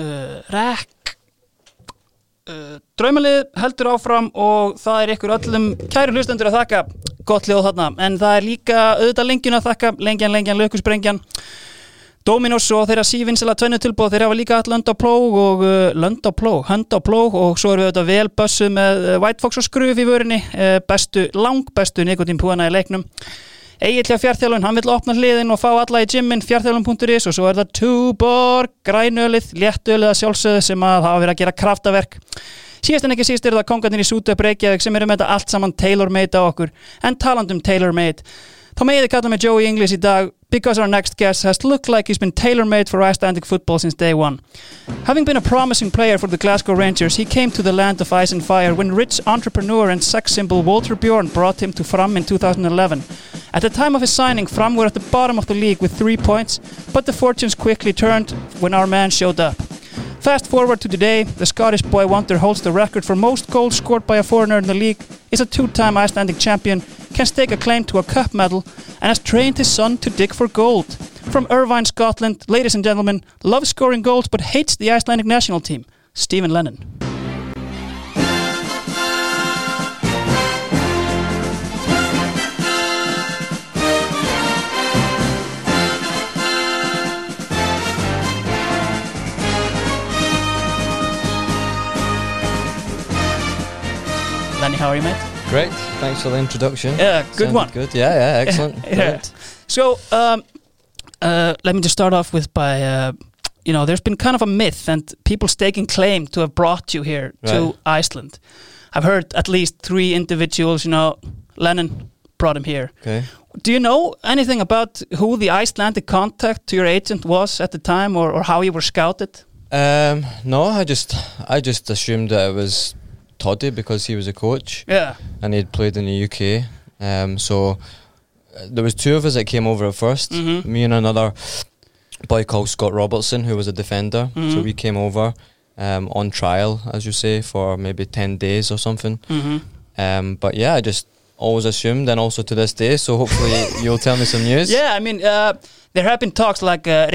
uh, Rekk uh, Draumalið heldur áfram og það er ykkur öllum kæri hlustendur að þakka. Gott ljóð þarna. En það er líka auðvitað lengjun að þakka. Lengjan, lengjan, lökusbrengjan Dominos og þeirra sívinsela tvennu tilbúð þeir hafa líka all lönd á plóg og uh, lönd á plóg, hönd á plóg og svo erum við auðvitað vel bössu með White Fox og skruf í vörinni uh, bestu, lang bestu nikotín púana í leiknum Egilja fjárþjálfun, hann vil opna hliðin og fá alla í gymmin fjárþjálfun.is og svo er það Tuborg, grænölið, léttölið að sjálfsögðu sem að hafa verið að gera kraftaverk. Síðast en ekki síst er það kongarnir í Sútöp Reykjavík sem eru með þetta allt saman tailor-made á okkur en talandum tailor-made þá meði kalla með Joey Inglis í dag because our next guest has looked like he's been tailor-made for Icelandic football since day one. Having been a promising player for the Glasgow Rangers, he came to the land of ice and fire when rich entrepreneur and sex symbol Walter Bjorn brought him to Fram in 2011. At the time of his signing, Fram were at the bottom of the league with three points, but the fortunes quickly turned when our man showed up. Fast forward to today, the Scottish boy Wonder holds the record for most goals scored by a foreigner in the league, is a two-time Icelandic champion, can stake a claim to a cup medal, and has trained his son to dig for gold. From Irvine, Scotland, ladies and gentlemen, loves scoring goals but hates the Icelandic national team, Steven Lennon. Lenny, how are you, mate? Great, thanks for the introduction. Yeah, good Sounded one. Good, yeah, yeah, excellent. yeah. Brilliant. So, um, uh, let me just start off with by, uh, you know, there's been kind of a myth and people staking claim to have brought you here to Iceland. I've heard at least three individuals, you know, Lennon brought him here. Okay. Do you know anything about who the Icelandic contact to your agent was at the time or, or how you were scouted? Um, no, I just, I just assumed that it was Toddy because he was a coach Yeah. and he'd played in the UK. Um, so uh, there was two of us that came over at 1st Mhm. Me and another boy called Scott Robertson, who was a defender. So Mhm. we came over um, on trial, as you say, for maybe ten days or something. Mm-hmm. Um, but yeah, I just always assumed, and also to this day. So hopefully you'll tell me some news. Yeah, I mean, uh, there have been talks like uh,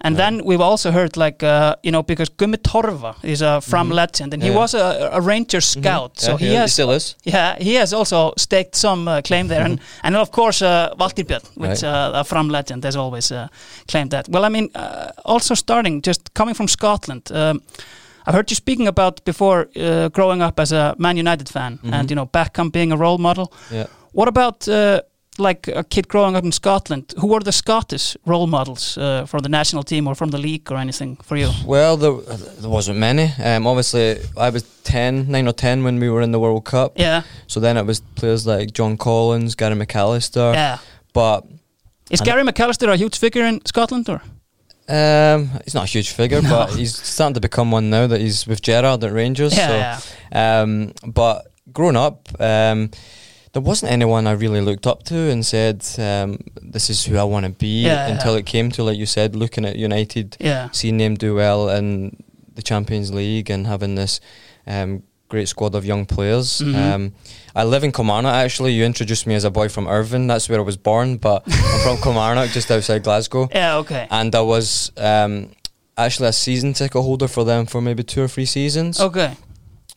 and then we've also heard like uh, you know because Gummi Torfa is a from Mhm. legend, and he Yeah. was a, a Ranger Mhm. scout, so Yeah, he yeah, has still is. yeah he has also staked some uh, claim there, and and of course uh, Valtirbjörn, which Right. uh, from legend has always uh, claimed that. Well, I mean, uh, also starting just coming from Scotland. Um, I heard you speaking about before uh, growing up as a Man United fan, Mhm. and you know Beckham being a role model. Yeah. What about uh, like a kid growing up in Scotland? Who were the Scottish role models uh, for the national team or from the league or anything for you? Well, there, there wasn't many. Um, obviously, I was 10, 9 or 10 when we were in the World Cup. Yeah, So then it was players like John Collins, Gary McAllister. yeah. But Is Gary McAllister a huge figure in Scotland or? Um, he's not a huge figure, No. but he's starting to become one now that he's with Gerrard at Rangers. Yeah, so, yeah. Um, but growing up, um, there wasn't anyone I really looked up to and said, um, "This is who I want to be." Yeah, until yeah. it came to, like you said, looking at United, Yeah. seeing them do well in the Champions League and having this um, great squad of young players. Mhm. Um, I live in Kilmarnock. Actually, you introduced me as a boy from Irvine. That's where I was born, but I'm from Kilmarnock, just outside Glasgow. Yeah, okay. And I was um, actually a season ticket holder for them for maybe two or three seasons. Okay.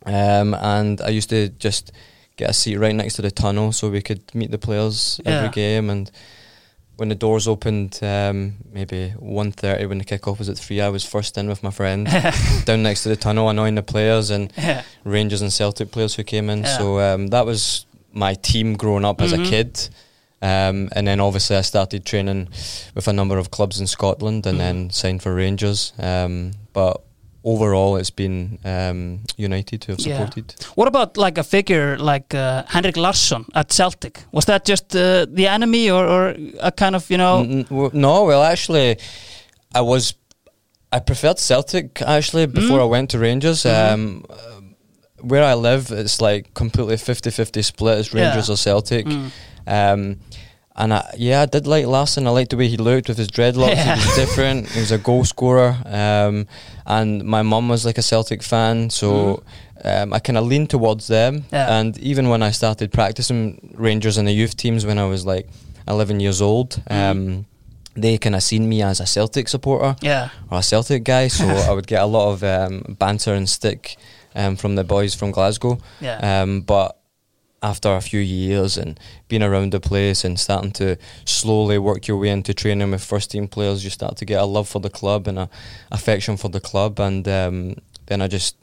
Um, and I used to just get a seat right next to the tunnel so we could meet the players Yeah. every game. And when the doors opened, um, maybe 1.30 when the kick-off was at 3, I was first in with my friend down next to the tunnel annoying the players and yeah. Rangers and Celtic players who came in. Yeah. So um, that was my team growing up as Mhm. a kid. Um, and then obviously I started training with a number of clubs in Scotland and Mhm. then signed for Rangers. Um, but overall, it's been um, United who have Yeah. supported. What about like a figure like uh, Henrik Larsson at Celtic? Was that just uh, the enemy or, or a kind of, you know? N- n- w- no, well, actually, I was. I preferred Celtic actually before Mm. I went to Rangers. Mhm. Um, where I live, it's like completely 50-50 split. It's Rangers Yeah. or Celtic. Mm. Um, and I, yeah, I did like Larsson. I liked the way he looked with his dreadlocks. Yeah. He was different. He was a goal scorer. Um, and my mum was like a Celtic fan, so um, I kind of leaned towards them. Yeah. And even when I started practicing Rangers in the youth teams when I was like 11 years old, Mm-hmm. um, they kind of seen me as a Celtic supporter Yeah. or a Celtic guy, so I would get a lot of um, banter and stick um, from the boys from Glasgow. Yeah. Um, but after a few years and being around the place and starting to slowly work your way into training with first team players, you start to get a love for the club and a affection for the club. And um, then I just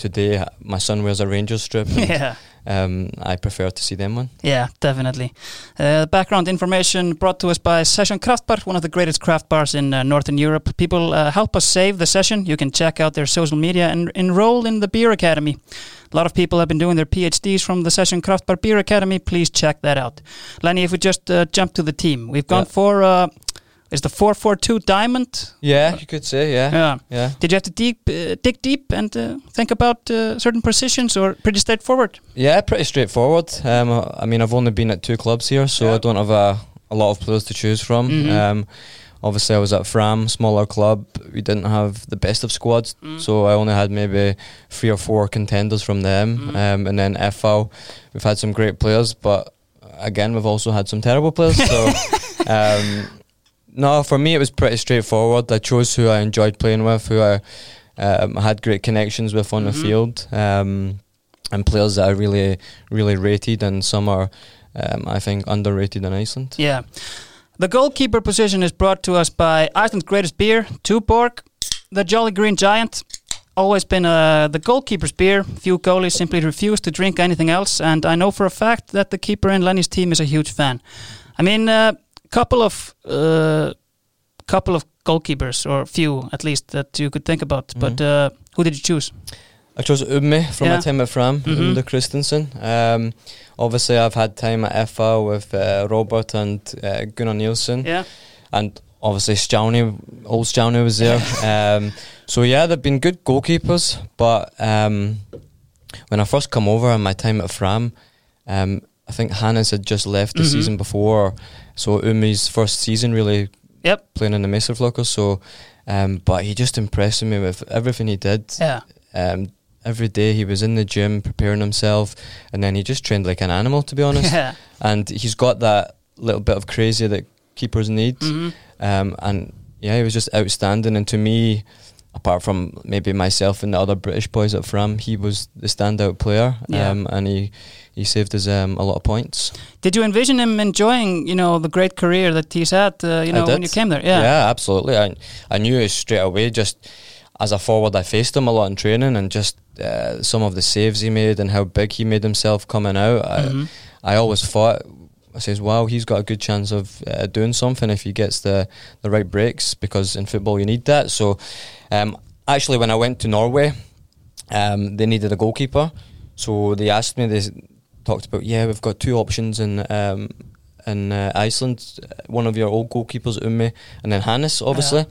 today my son wears a Rangers strip. Yeah. Um, I prefer to see them one. Yeah, definitely. Uh, background information brought to us by Session Kraftbar, one of the greatest craft bars in uh, Northern Europe. People uh, help us save the session. You can check out their social media and enroll in the Beer Academy. A lot of people have been doing their PhDs from the Session Craft Bar Beer Academy. Please check that out. Lenny, if we just uh, jump to the team, we've gone Yeah. for uh, is the four four two diamond. Yeah, you could say, yeah. Yeah. Yeah. Did you have to deep, uh, dig deep and uh, think about uh, certain positions, or pretty straightforward? Yeah, pretty straightforward. Um, I mean, I've only been at two clubs here, so Yeah. I don't have a, a lot of players to choose from. Mhm. Um, obviously, I was at Fram, smaller club. We didn't have the best of squads, Mm. so I only had maybe three or four contenders from them. Mhm. Um, and then FH, we've had some great players, but again, we've also had some terrible players. So, um, no, for me, it was pretty straightforward. I chose who I enjoyed playing with, who I um, had great connections with on Mhm. the field. Um, and players that I really, really rated, and some are, um, I think, underrated in Iceland. Yeah. The goalkeeper position is brought to us by Iceland's greatest beer, Tuborg, the Jolly Green Giant. Always been uh, the goalkeeper's beer. Few goalies simply refuse to drink anything else, and I know for a fact that the keeper in Lenny's team is a huge fan. I mean, a couple of uh, couple of goalkeepers, or few at least, that you could think about. But uh, who did you choose? I chose Umme from Yeah. my time at Fram, Mhm. Umde Christensen. Um, obviously, I've had time at FH with uh, Robert and uh, Gunnar Nielsen. Yeah. and obviously Stjani, old Stjani was there. um, so yeah, they've been good goalkeepers. But um, when I first come over in my time at Fram, um, I think Hannes had just left the Mhm. season before, so Umi's first season really Yep. playing in the Mesterflocker. So, um, but he just impressed me with everything he did. Yeah. Um, every day he was in the gym preparing himself, and then he just trained like an animal, to be honest. Yeah. and he's got that little bit of crazy that keepers need. Mhm. Um, and yeah, he was just outstanding. And to me, apart from maybe myself and the other British boys at Fram, he was the standout player. Yeah. Um, and he, he saved us um, a lot of points. Did you envision him enjoying, you know, the great career that he's had, uh, you know, when you came there? Yeah. yeah, absolutely. I, I knew it straight away. Just as a forward, I faced him a lot in training and just uh, some of the saves he made and how big he made himself coming out. Mhm. I, I always thought, I says, wow, he's got a good chance of uh, doing something if he gets the, the right breaks because in football you need that. So, um, actually, when I went to Norway, um, they needed a goalkeeper. So they asked me, they talked about, yeah, we've got two options in um, in uh, Iceland. One of your old goalkeepers, Umme, and then Hannes, obviously.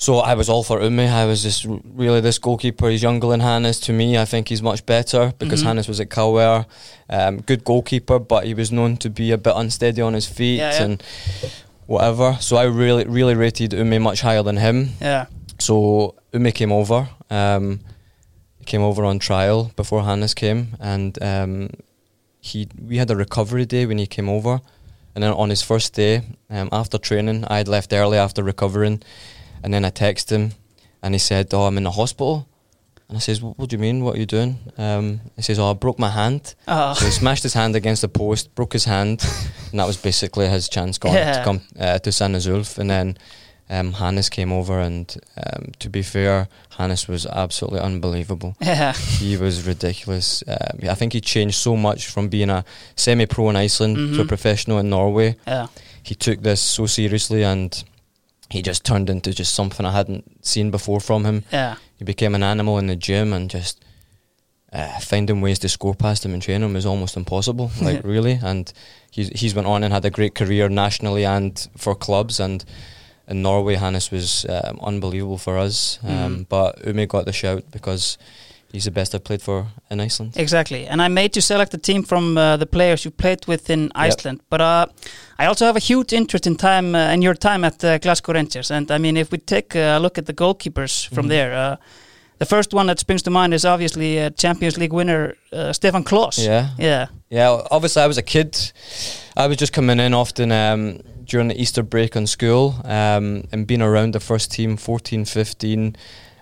So I was all for Umme. I was just really this goalkeeper. He's younger than Hannes. To me, I think he's much better because Mhm. Hannes was at Calware. Um, good goalkeeper, but he was known to be a bit unsteady on his feet Yeah, yeah. and whatever. So I really, really rated Umme much higher than him. Yeah. So Ume came over. Um, he came over on trial before Hannes came, and um, he we had a recovery day when he came over, and then on his first day um, after training, I had left early after recovering, and then I texted him, and he said, "Oh, I'm in the hospital." And I says, "What, do you mean? What are you doing?" Um, he says, "Oh, I broke my hand." Oh. So he smashed his hand against the post, broke his hand, and that was basically his chance gone Yeah. to come uh, to Sandnes Ulf. And then um, Hannes came over, and um, to be fair, Hannes was absolutely unbelievable. Yeah. He was ridiculous. Um, I think he changed so much from being a semi-pro in Iceland to a Mhm. professional in Norway. Yeah. He took this so seriously, and he just turned into just something I hadn't seen before from him. Yeah. He became an animal in the gym, and just uh, finding ways to score past him and train him is almost impossible. Like really, and he's he's went on and had a great career nationally and for clubs. And in Norway, Hannes was um, unbelievable for us. Um, Mhm. But Ume got the shout because he's the best I've played for in Iceland. Exactly. And I made you select the team from uh, the players you played with in Iceland. But uh, I also have a huge interest in time uh, in your time at uh, Glasgow Rangers. And I mean, if we take a look at the goalkeepers from Mhm. there, uh, the first one that springs to mind is obviously uh, Champions League winner uh, Stefan Klos. Yeah. Yeah. Yeah, obviously I was a kid. I was just coming in often, um, during the Easter break on school um, and being around the first team 14, 15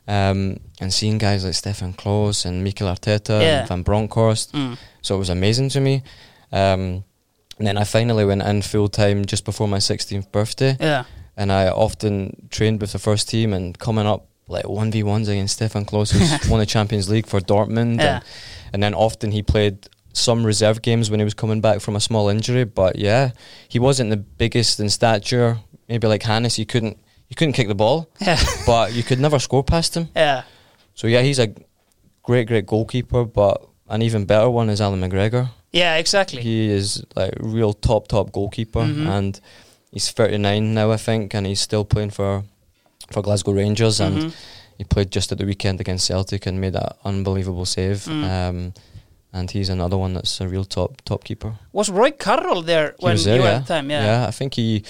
um, and seeing guys like Stefan Klos and Mikel Arteta Yeah. and Van Bronckhorst. Mm. So it was amazing to me. Um, and then I finally went in full time just before my 16th birthday. Yeah. And I often trained with the first team and coming up like 1v1s against Stefan Klos, who's won the Champions League for Dortmund. Yeah. And, and then often he played some reserve games when he was coming back from a small injury. But yeah, he wasn't the biggest in stature. Maybe like Hannes, you couldn't you couldn't kick the ball, Yeah. but you could never score past him. yeah. So yeah, he's a great, great goalkeeper. But an even better one is Allan McGregor. Yeah, exactly. He is like real top, top goalkeeper, Mhm. and he's 39 now, I think, and he's still playing for for Glasgow Rangers, and Mhm. he played just at the weekend against Celtic and made that unbelievable save. Mm. Um, and he's another one that's a real top top keeper. Was Roy Carroll there He when there, you were yeah. at the time? Yeah. I think he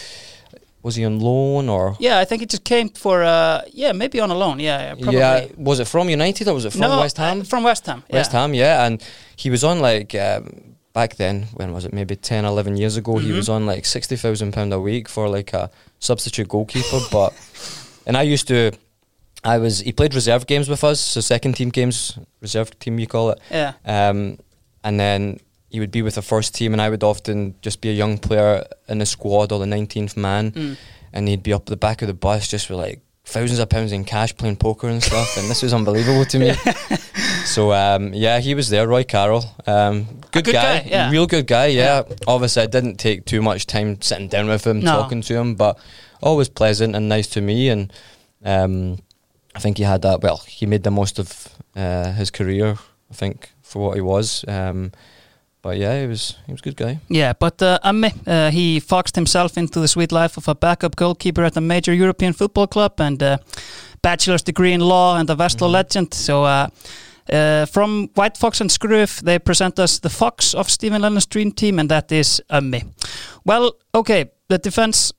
was he on loan or Yeah, I think it just came for uh yeah, maybe on a loan. Yeah, yeah, probably. yeah, was it from United or was it from no, West Ham? uh, from West Ham. West yeah. Ham, yeah, and he was on like um, back then. When was it? Maybe 10, 11 years ago. He Mhm. was on like sixty thousand pound a week for like a substitute goalkeeper. but and I used to, I was he played reserve games with us, so second team games, reserve team you call it. Yeah. Um, and then he would be with the first team, and I would often just be a young player in the squad or the nineteenth man, Mm. and he'd be up the back of the bus just with like thousands of pounds in cash playing poker and stuff, and this was unbelievable to me. so um, yeah, he was there, Roy Carroll, um, good, good guy, guy, yeah. real good guy. Yeah. obviously I didn't take too much time sitting down with him, No. talking to him, but always pleasant and nice to me, and um, I think he had that. Well, he made the most of uh, his career, I think, for what he was. Um, but yeah, he was he was a good guy. Yeah, but uh, Amme, uh, he foxed himself into the sweet life of a backup goalkeeper at a major European football club and uh, bachelor's degree in law and a Vestal Mhm. legend. So uh, uh, from White Fox and Skruf, they present us the Fox of Steven Lennon's dream team, and that is Amme. Well, okay, the defense.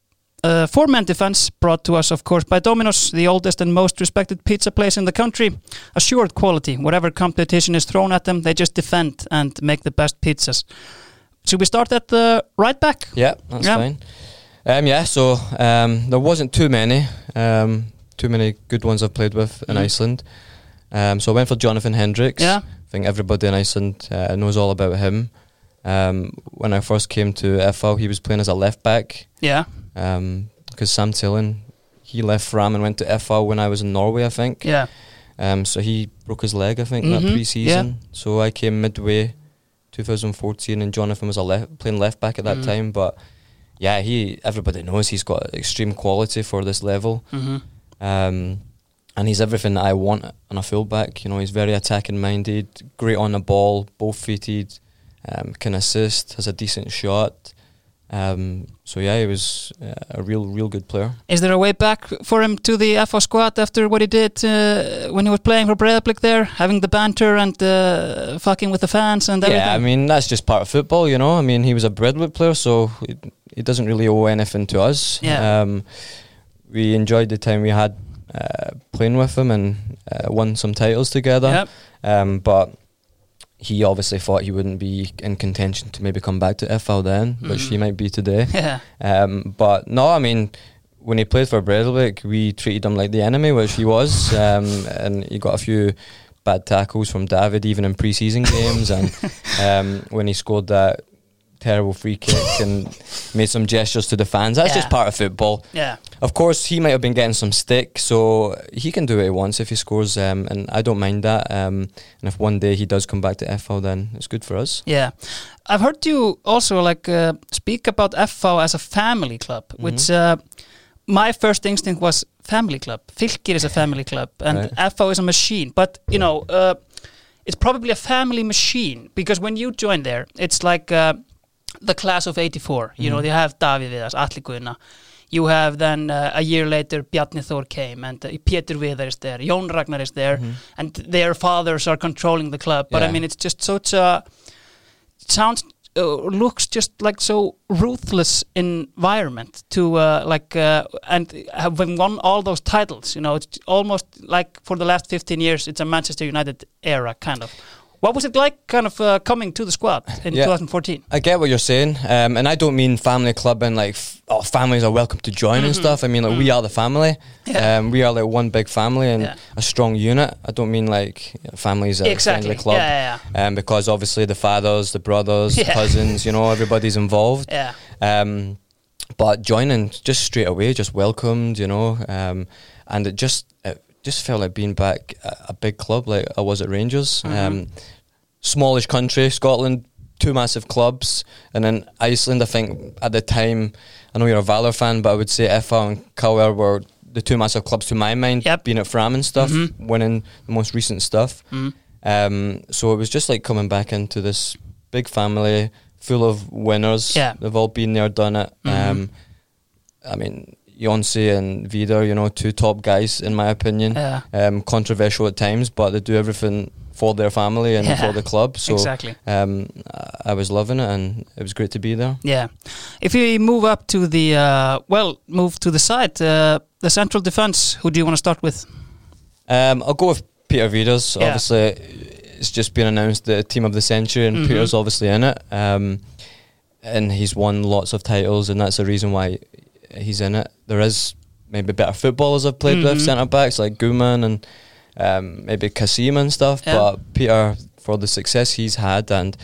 Uh, four-man defense brought to us, of course, by Domino's, the oldest and most respected pizza place in the country. Assured quality. Whatever competition is thrown at them, they just defend and make the best pizzas. Should we start at the right back? Yeah, that's Yeah. fine. Um, yeah, so um, there wasn't too many, um, too many good ones I've played with in Mhm. Iceland. Um, so I went for Jonathan Hendrickx. Yeah. I think everybody in Iceland uh, knows all about him. Um, when I first came to FH, he was playing as a left back Yeah. Because Sam Tillen, he left Fram and went to FH when I was in Norway, I think. Yeah. Um, so he broke his leg, I think, Mhm, that pre-season. So I came midway, 2014, and Jonathan was a left, playing left back at that Mhm. time. But yeah, he everybody knows he's got extreme quality for this level, hmm um, and he's everything that I want on a fullback. You know, he's very attacking minded, great on the ball, both footed, um, can assist, has a decent shot. Um, so yeah, he was uh, a real, real good player. Is there a way back for him to the FH squad after what he did uh, when he was playing for Breiðablik there, having the banter and uh, fucking with the fans and everything? Yeah, I mean that's just part of football, you know. I mean he was a Breiðablik player, so he, he doesn't really owe anything to us. Yeah. Um, we enjoyed the time we had uh, playing with him and uh, won some titles together. Yep. Um, but he obviously thought he wouldn't be in contention to maybe come back to FH then, which Mhm. he might be today. Yeah. Um, but no, I mean, when he played for Breidablik, we treated him like the enemy, which he was, um, and he got a few bad tackles from David even in pre-season games, and um, when he scored that terrible free kick and made some gestures to the fans. That's just part of football. Yeah. Of course, he might have been getting some stick, so he can do it once if he scores, um, and I don't mind that. Um, and if one day he does come back to FH, then it's good for us. Yeah. I've heard you also like uh, speak about FH as a family club, which uh, my first instinct was family club. Fylkir is a family club and Right. FH is a machine. But, you know, uh, it's probably a family machine because when you join there, it's like uh, the class of 84. You know, Mhm. they have David Viðars, Atli Guðna. You have then uh, a year later Bjarni Þór came and uh, Pétur Viðar is there, Jón Ragnar is there and their fathers are controlling the club. But I Yeah. mean, it's just such a sounds uh, looks just like so ruthless environment to uh, like uh, and having won all those titles. You know, it's almost like for the last fifteen years, it's a Manchester United era kind of. What was it like, kind of uh, coming to the squad in Yeah. 2014? I get what you're saying, um, and I don't mean family club and like f- oh, families are welcome to join and stuff. I mean like we are the family. Mm-hmm. Yeah. Um, we are like one big family and Yeah. a strong unit. I don't mean like families at Exactly. friendly club. Yeah, yeah, Um, because obviously the fathers, the brothers, Yeah. cousins, you know, everybody's involved. yeah, Um, but joining just straight away, just welcomed, you know, um, and it just it just felt like being back at a big club like I was at Rangers. Mhm. Um, smallish country, Scotland, two massive clubs, and then Iceland. I think at the time, I know you're a Valur fan, but I would say FH and KR were the two massive clubs to my mind. Yep. Being at Fram and stuff, Mhm. winning the most recent stuff. Mm. Um, so it was just like coming back into this big family full of winners. Yeah. They've all been there, done it. Mhm. Um, I mean, Jonsi and Vida, you know, two top guys in my opinion. yeah. Um, controversial at times, but they do everything for their family and Yeah. for the club. So exactly. um, I was loving it, and it was great to be there. Yeah. If we move up to the uh, well, move to the side, uh, the central defense. Who do you want to start with? Um, I'll go with Peter Vidas. Yeah. Obviously, it's just been announced the team of the century, and Mhm. Peter's obviously in it. Um, and he's won lots of titles, and that's the reason why he's in it. There is maybe better footballers I've played Mhm. with, centre backs like Guman and um, maybe Kasim and stuff. Yeah. But Peter, for the success he's had and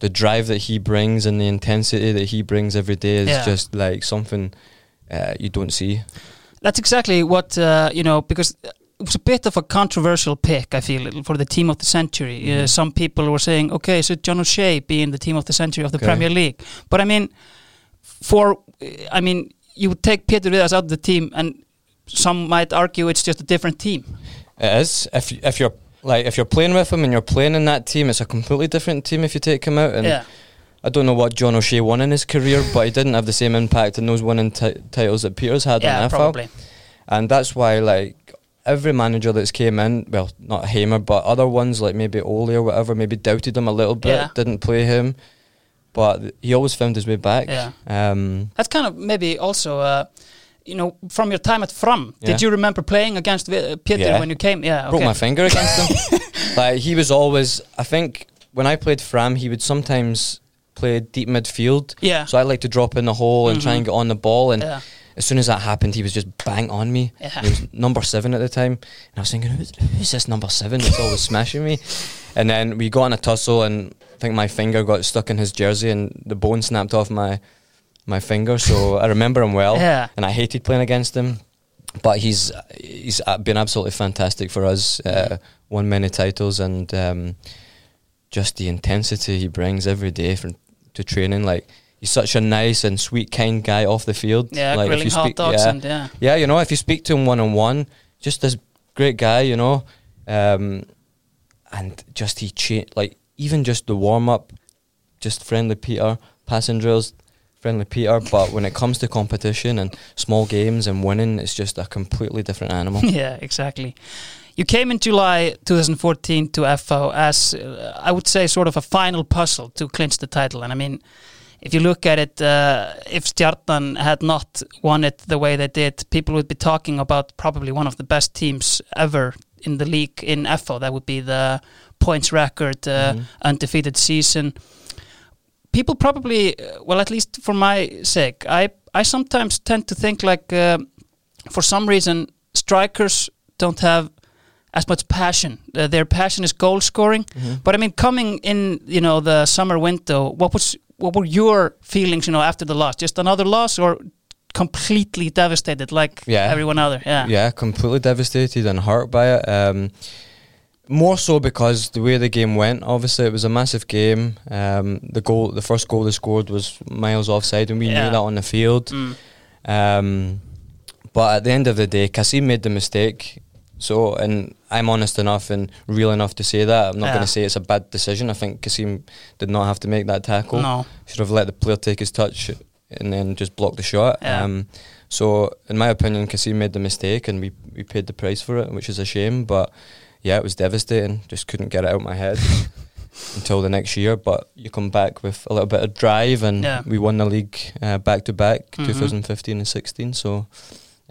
the drive that he brings and the intensity that he brings every day is Yeah. just like something uh, you don't see. That's exactly what uh, you know because. It was a bit of a controversial pick, I feel, for the team of the century. Uh, Mhm. some people were saying, "Okay, so John O'Shea being the team of the century of the Okay. Premier League," but I mean, for I mean, you would take Peter Vidas out of the team, and some might argue it's just a different team. It is. If if you're like if you're playing with him and you're playing in that team, it's a completely different team if you take him out. And yeah, I don't know what John O'Shea won in his career, but he didn't have the same impact in those winning ti- titles that Peters had yeah, in FH. probably. And that's why like every manager that's came in, well, not Hamer, but other ones like maybe Ole or whatever, maybe doubted him a little bit, Yeah. didn't play him, but he always found his way back. Yeah. Um, That's kind of maybe also, uh, you know, from your time at Fram. Yeah. Did you remember playing against uh, Peter Yeah. when you came? Yeah, broke my finger against him. like he was always. I think when I played Fram, he would sometimes play deep midfield. Yeah, So I like to drop in the hole and try Mhm. and get on the ball. And yeah, as soon as that happened, he was just bang on me. yeah. He was number seven at the time, and I was thinking, who's, who's this number seven that's always smashing me? And then we got in a tussle, and I think my finger got stuck in his jersey, and the bone snapped off my my finger. So I remember him well, Yeah. and I hated playing against him. But he's he's uh, been absolutely fantastic for us. Uh, won many titles, and um, just the intensity he brings every day from to training, like. He's such a nice and sweet, kind guy off the field. Yeah, like grilling hot speak- dogs yeah. and yeah. Yeah, you know, if you speak to him one on one, just this great guy, you know, um, and just he cha- like even just the warm up, just friendly Peter, passing drills, friendly Peter. But when it comes to competition and small games and winning, it's just a completely different animal. yeah, exactly. You came in July 2014 to FH as, uh, I would say, sort of a final puzzle to clinch the title. And I mean, if you look at it, uh, if Stjarnan had not won it the way they did, people would be talking about probably one of the best teams ever in the league in FH. That would be the points record, uh, Mhm. undefeated season. People probably, uh, well, at least for my sake, I I sometimes tend to think like, uh, for some reason, strikers don't have as much passion. Uh, their passion is goal scoring. Mhm. But I mean, coming in, you know, the summer window, what was what were your feelings, you know, after the loss? Just another loss, or completely devastated like Yeah. everyone other? Yeah, Yeah, completely devastated and hurt by it. Um, more so because the way the game went. Obviously, it was a massive game. Um, the goal, the first goal they scored was miles offside, and we Yeah. knew that on the field. Mm. Um, but at the end of the day, Kasim made the mistake. So, and I'm honest enough and real enough to say that. I'm not Yeah. going to say it's a bad decision. I think Kasim did not have to make that tackle. no, Should have let the player take his touch and then just block the shot. Yeah. Um, so, in my opinion, Kasim made the mistake and we, we paid the price for it, which is a shame. But yeah, it was devastating. Just couldn't get it out of my head until the next year. But you come back with a little bit of drive and Yeah. we won the league uh, back to back, Mhm. 2015 and 16. So,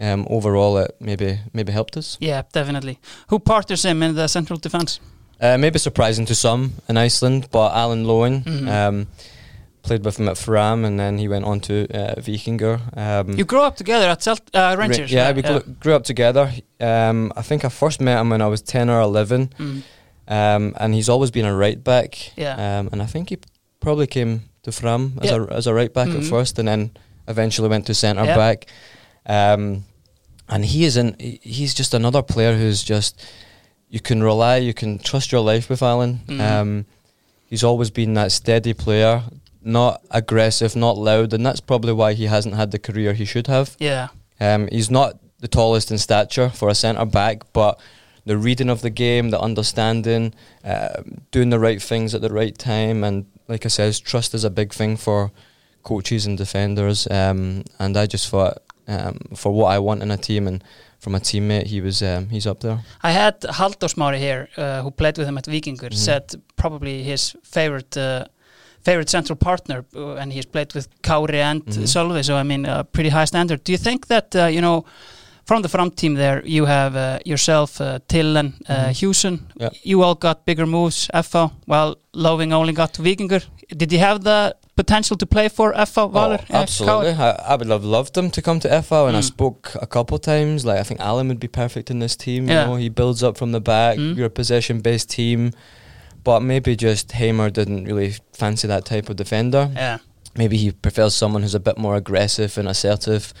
um, overall, it maybe maybe helped us. yeah, definitely. Who partners him in the central defense? Uh, maybe surprising to some in Iceland, but Alan Lowing Mhm. um, played with him at Fram, and then he went on to uh, Vikingur. Um, You grew up together at Celt- uh, Rangers. yeah, right? we gl- grew up together. Um, I think I first met him when I was ten or eleven, Mm. um, and he's always been a right back. Yeah. um, and I think he probably came to Fram as Yeah. a as a right back Mhm. at first, and then eventually went to centre Yeah. back. Um, and he is he- He's just another player who's just you can rely, you can trust your life with Alan. Mhm. Um, he's always been that steady player, not aggressive, not loud, and that's probably why he hasn't had the career he should have. Yeah. Um, he's not the tallest in stature for a centre back, but the reading of the game, the understanding, um, doing the right things at the right time, and like I said, trust is a big thing for coaches and defenders. Um, and I just thought, um, for what I want in a team and from a teammate, he was um, he's up there. I had Halldór Smári here, uh, who played with him at Vikingur, Mhm. said probably his favorite uh, favorite central partner, uh, and he's played with Kauri and Mhm. Solveig, so I mean, a pretty high standard. Do you think that, uh, you know, from the front team there, you have uh, yourself, uh, Tillen, uh, Mhm. Hewson, Yeah. you all got bigger moves, FH, while Loving only got to Vikingur. Did you have the potential to play for Valur? Oh, absolutely. I, I would have loved him to come to FH, and I Mm. spoke a couple times. Like I think Alan would be perfect in this team. You Yeah. know, he builds up from the back. Mm. You're a possession-based team, but maybe just Hamer didn't really fancy that type of defender. Yeah. Maybe he prefers someone who's a bit more aggressive and assertive,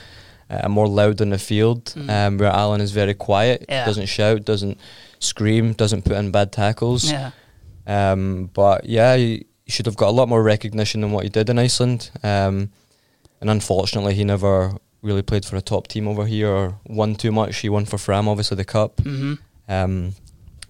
uh, more loud on the field. Mm. Um, where Alan is very quiet, Yeah. doesn't shout, doesn't scream, doesn't put in bad tackles. Yeah. Um, but yeah, he, he should have got a lot more recognition than what he did in Iceland. Um, and unfortunately, he never really played for a top team over here or won too much. He won for Fram, obviously, the Cup. hmm Um,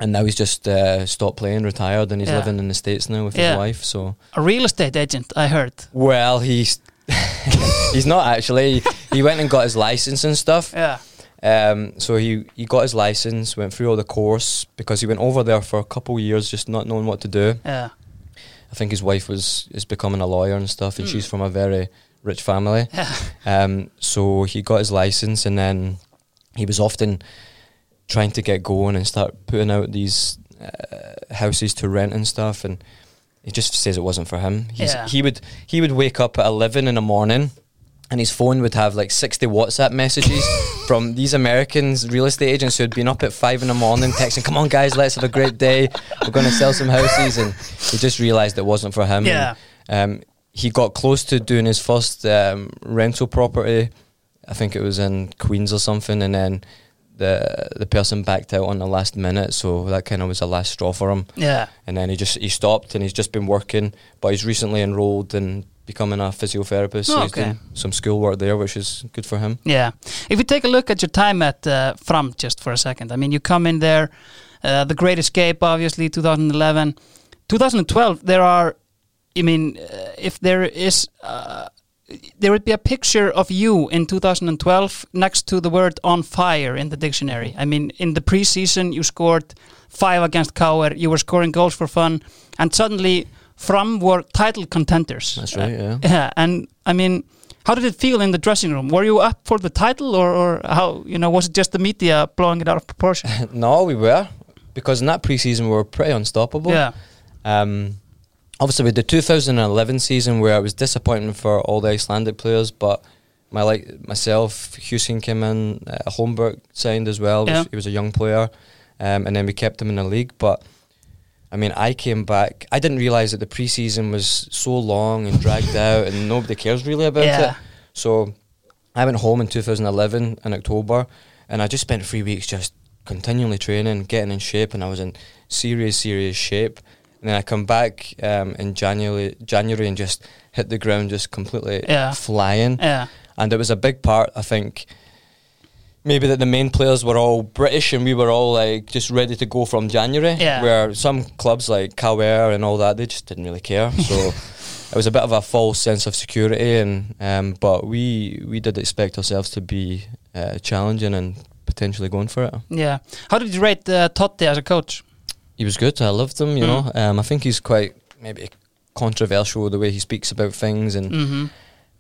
and now he's just uh, stopped playing, retired, and he's Yeah. living in the States now with Yeah. his wife. So, A real estate agent, I heard. well, he's. he's not actually. He went and got his license and stuff. Yeah. Um, so he, he got his license, went through all the course because he went over there for a couple of years just not knowing what to do. Yeah. I think his wife was is becoming a lawyer and stuff, and Mm. she's from a very rich family. Um, so he got his license, and then he was often trying to get going and start putting out these uh, houses to rent and stuff. And he just says it wasn't for him. He's, Yeah. He would he would wake up at eleven in the morning. And his phone would have like 60 WhatsApp messages from these Americans, real estate agents who had been up at five in the morning texting, Come on, guys, let's have a great day. We're going to sell some houses. And he just realised it wasn't for him. Yeah. And, um, he got close to doing his first um, rental property. I think it was in Queens or something. And then the the person backed out on the last minute. So that kind of was the last straw for him. Yeah. And then he just he stopped and he's just been working. But he's recently enrolled in becoming a physiotherapist. Oh, he's okay. doing some schoolwork there, which is good for him. Yeah. If we take a look at your time at uh, Fram just for a second, I mean, you come in there, uh, The Great Escape, obviously, 2011. 2012, there are, I mean, uh, if there is, uh, there would be a picture of you in 2012 next to the word on fire in the dictionary. I mean, in the preseason, you scored five against KR, you were scoring goals for fun, and suddenly Fram were title contenders. That's right, yeah. Yeah, and I mean, how did it feel in the dressing room? Were you up for the title, or, or how? You know, was it just the media blowing it out of proportion? no, we were. Because in that preseason, we were pretty unstoppable. yeah, Um, obviously, with the 2011 season, where it was disappointing for all the Icelandic players, but my like myself, Hewson came in, uh, Hólmbert signed as well. Yeah. He was a young player, um, and then we kept him in the league. But I mean, I came back. I didn't realize that the preseason was so long and dragged out, and nobody cares really about Yeah. it. So I went home in 2011 in October, and I just spent three weeks just continually training, getting in shape, and I was in serious, serious shape. And then I come back um, in January, January, and just hit the ground, just completely Yeah. flying. yeah, And it was a big part, I think. Maybe that the main players were all British and we were all like just ready to go from January. Yeah. Where some clubs like Cowair and all that, they just didn't really care. So it was a bit of a false sense of security, and um, but we we did expect ourselves to be uh, challenging and potentially going for it. yeah. How did you rate uh, Totti as a coach? He was good. I loved him. You Mm. know, um, I think he's quite maybe controversial the way he speaks about things, and Mm-hmm.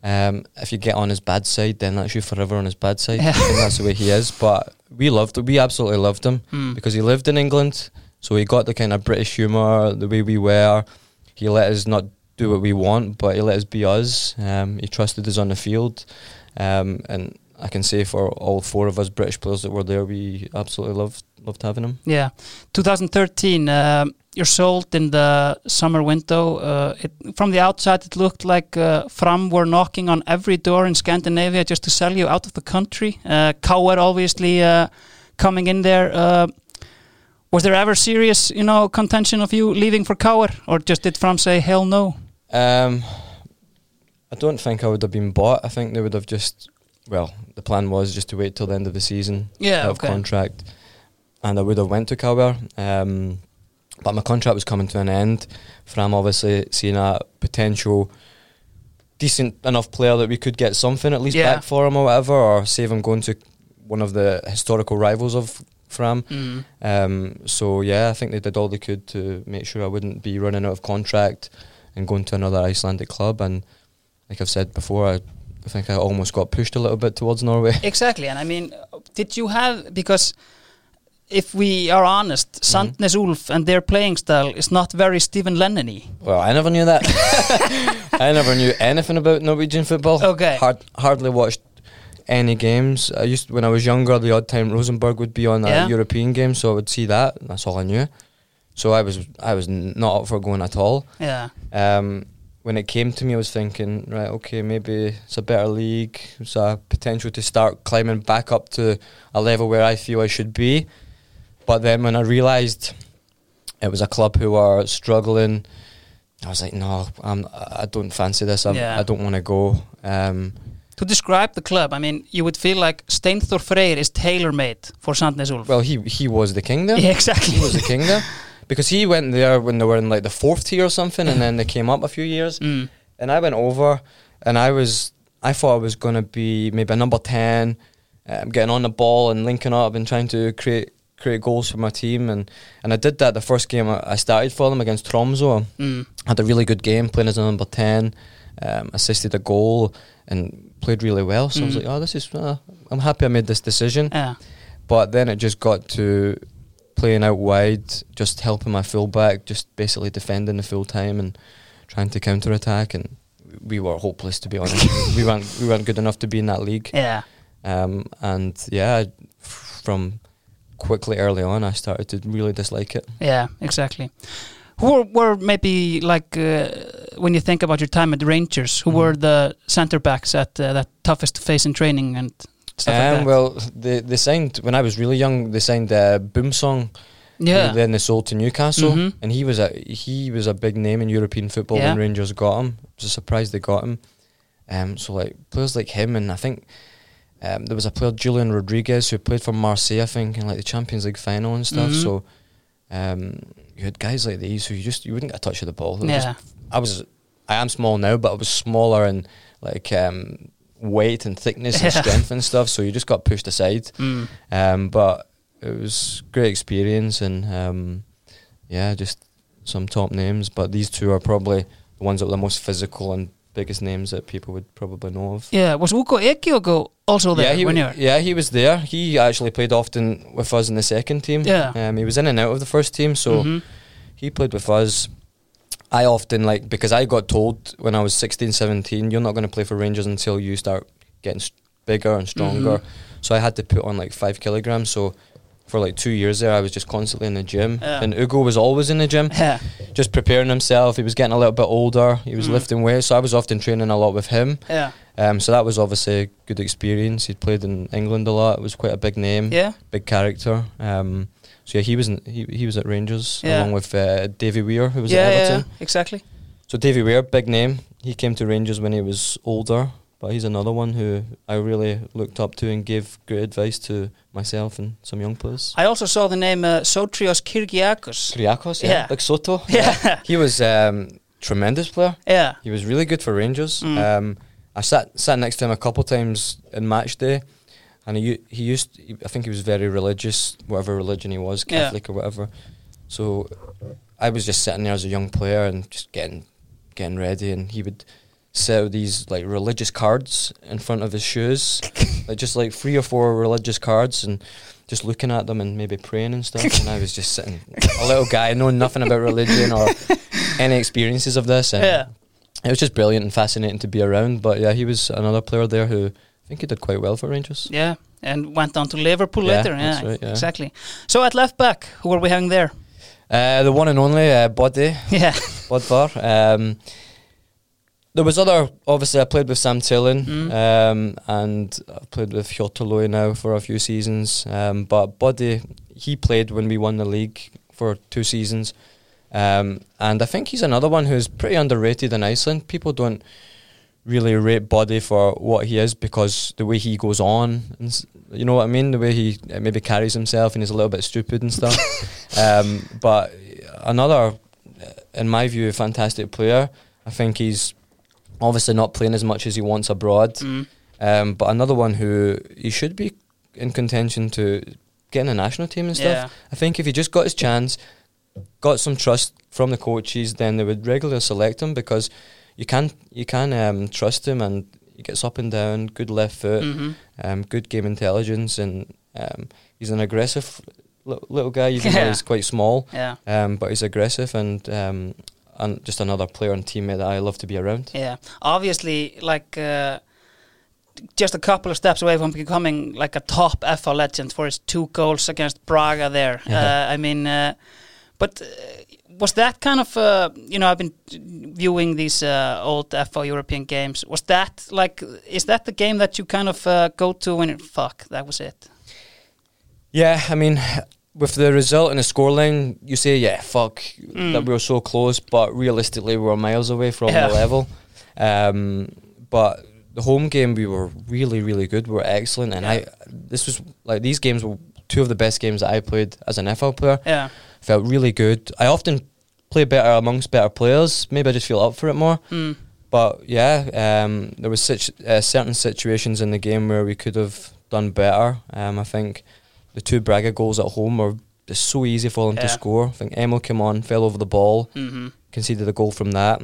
Um, if you get on his bad side, then that's you forever on his bad side. Yeah. Think that's the way he is. But we loved, we absolutely loved him Mm. because he lived in England. So he got the kind of British humour, the way we were. He let us not do what we want, but he let us be us. Um, he trusted us on the field, um, and I can say for all four of us British players that were there, we absolutely loved loved having him. Yeah, 2013. Um, you're sold in the summer window. Uh, it, from the outside, it looked like uh, Fram were knocking on every door in Scandinavia just to sell you out of the country. Uh, KR obviously uh, coming in there. Uh, was there ever serious, you know, contention of you leaving for KR, or just did Fram say hell no? Um, I don't think I would have been bought. I think they would have just. Well, the plan was just to wait till the end of the season. Yeah, of okay. contract, and I would have went to KR. Um, but my contract was coming to an end. Fram obviously seeing a potential decent enough player that we could get something at least Yeah. back for him or whatever, or save him going to one of the historical rivals of Fram. Mm. Um, so yeah, I think they did all they could to make sure I wouldn't be running out of contract and going to another Icelandic club. And like I've said before, I, I think I almost got pushed a little bit towards Norway. Exactly, and I mean, did you have because if we are honest, Mhm. Sandnes Ulf and their playing style is not very Steven Lennon-y. Well, I never knew that. I never knew anything about Norwegian football. Okay. Hard, hardly watched any games. I used when I was younger. The odd time Rosenborg would be on a Yeah. European game, so I would see that. That's all I knew. So I was I was not up for going at all. Yeah, Um, when it came to me, I was thinking, right, okay, maybe it's a better league. It's a potential to start climbing back up to a level where I feel I should be. But then when I realised it was a club who were struggling, I was like, no, I'm, I don't fancy this. I'm, Yeah. I don't want to go. Um, to describe the club, I mean, you would feel like Steinthor Freyr is tailor-made for Sandnes Ulf. well, he he was the king there. yeah, exactly. He was the king there because he went there when they were in like the fourth tier or something, and then they came up a few years. Mm. and I went over, and I was I thought I was going to be maybe a number ten, um, getting on the ball and linking up and trying to create create goals for my team, and and I did that the first game I started for them against Tromso. Mm. Had a really good game playing as a number ten, um, assisted a goal and played really well. So I was Mm. like, oh, this is uh, I'm happy I made this decision. Yeah, But then it just got to playing out wide, just helping my fullback, just basically defending the full time and trying to counter attack. And we were hopeless to be honest. we weren't we weren't good enough to be in that league. yeah, Um, and yeah, from quickly early on, I started to really dislike it. yeah, exactly. Who were, were maybe like uh, when you think about your time at Rangers? Who Mhm. were the centre backs at uh, that toughest to face in training and stuff like Um, that? well, they they signed when I was really young. They signed uh, Boumsong. yeah, Then they sold to Newcastle, Mhm. and he was a he was a big name in European football Yeah. when Rangers got him. I was surprised they got him. Um, so like players like him, and I think um, there was a player Julien Rodriguez who played for Marseille, I think, in like the Champions League final and stuff. Mhm. So um, you had guys like these who you just you wouldn't get a touch of the ball. Yeah, just- I was I am small now, but I was smaller and like um, weight and thickness and strength and stuff. So you just got pushed aside. mm. Um, but it was great experience and um, yeah, just some top names. But these two are probably the ones that were the most physical and biggest names that people would probably know of. yeah. Was Ugo Ehiogu also there yeah, he when you were? yeah he was there. He actually played often with us in the second team. Yeah. um, he was in and out of the first team, so Mhm. he played with us. I often like because I got told when I was 16, 17, you're not going to play for Rangers until you start getting bigger and stronger. Mhm. So I had to put on like five kilograms. So for like two years there, I was just constantly in the gym. Yeah. And Ugo was always in the gym, Yeah, just preparing himself. He was getting a little bit older. He was Mm. lifting weights, so I was often training a lot with him. yeah, Um, so that was obviously a good experience. He'd played in England a lot. It was quite a big name, yeah. big character. Um, so yeah, he was in, he he was at Rangers Yeah. along with uh, Davy Weir, who was yeah, at yeah, exactly. So Davy Weir, big name. He came to Rangers when he was older, but he's another one who I really looked up to and gave great advice to myself and some young players. I also saw the name uh, Sotirios Kyrgiakos. Kriakos, yeah, Yeah. like Soto. Yeah, He was um, tremendous player. yeah, He was really good for Rangers. Mm. Um, I sat sat next to him a couple times in match day, and he he used. I think he was very religious, whatever religion he was, Yeah. Catholic or whatever. So I was just sitting there as a young player and just getting getting ready, and he would set out these like religious cards in front of his shoes, like just like three or four religious cards, and just looking at them and maybe praying and stuff. and I was just sitting, a little guy, knowing nothing about religion or any experiences of this. And Yeah. it was just brilliant and fascinating to be around. But yeah, he was another player there who I think he did quite well for Rangers. Yeah, and went on to Liverpool Yeah, later. Yeah, right, yeah. exactly. So at left back, who are we having there? Uh, the one and only uh, Buddy, Yeah, Böðvar. Um, there was other, obviously, I played with Sam Tillen Mm. um, and I've played with Hjortoloy now for a few seasons. Um, but Buddy, he played when we won the league for two seasons. Um, and I think he's another one who's pretty underrated in Iceland. People don't really rate Buddy for what he is because the way he goes on, and you know what I mean? The way he uh, maybe carries himself and he's a little bit stupid and stuff. um, but another, uh, in my view, fantastic player. I think he's obviously not playing as much as he wants abroad. Mm. Um, but another one who he should be in contention to get in the national team and stuff. yeah, I think if he just got his chance, got some trust from the coaches, then they would regularly select him because you can you can um, trust him and he gets up and down, good left foot, hmm um, good game intelligence, and um, he's an aggressive li- little guy. Even though Yeah. he's quite small, yeah, um, but he's aggressive and um, and just another player and teammate that I love to be around. yeah. Obviously, like uh, just a couple of steps away from becoming like a top FH legend for his two goals against Braga. There, Yeah. uh, I mean, uh, but. Uh, was that kind of, uh, you know, I've been viewing these uh, old FH European games. Was that like, is that the game that you kind of uh, go to when it, fuck, that was it? Yeah, I mean, with the result and the scoreline, you say, yeah, fuck, Mm. that we were so close, but realistically, we were miles away from Yeah. the level. Um, but the home game, we were really, really good. We were excellent, and Yeah. I, this was like these games were two of the best games that I played as an FH player. Yeah. Felt really good. I often play better amongst better players. Maybe I just feel up for it more. Mm. But yeah, um, there was such uh, certain situations in the game where we could have done better. Um, I think the two Braga goals at home were just so easy for them to score. I think Emil came on, fell over the ball, hmm conceded a goal from that.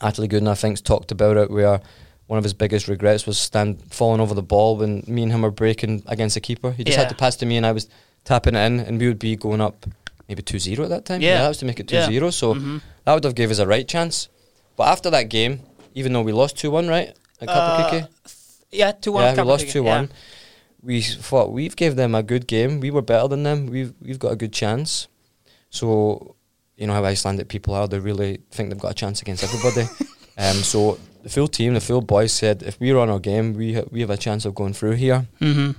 Atlee Gooden, I think, talked about it where one of his biggest regrets was stand falling over the ball when me and him were breaking against the keeper. He just Yeah. had to pass to me and I was tapping it in and we would be going up maybe 2-0 at that time. Yeah. that was to make it 2-0. So Mhm. that would have gave us a right chance. But after that game, even though we lost 2-1, right? At? Uh, yeah, two one. yeah, we lost 2-1. yeah. We thought we've gave them a good game. We were better than them. We've we've got a good chance. So, you know how Icelandic people are. They really think they've got a chance against everybody. um, so the full team, the full boys said, if we're on our game, we ha- we have a chance of going through here Mhm.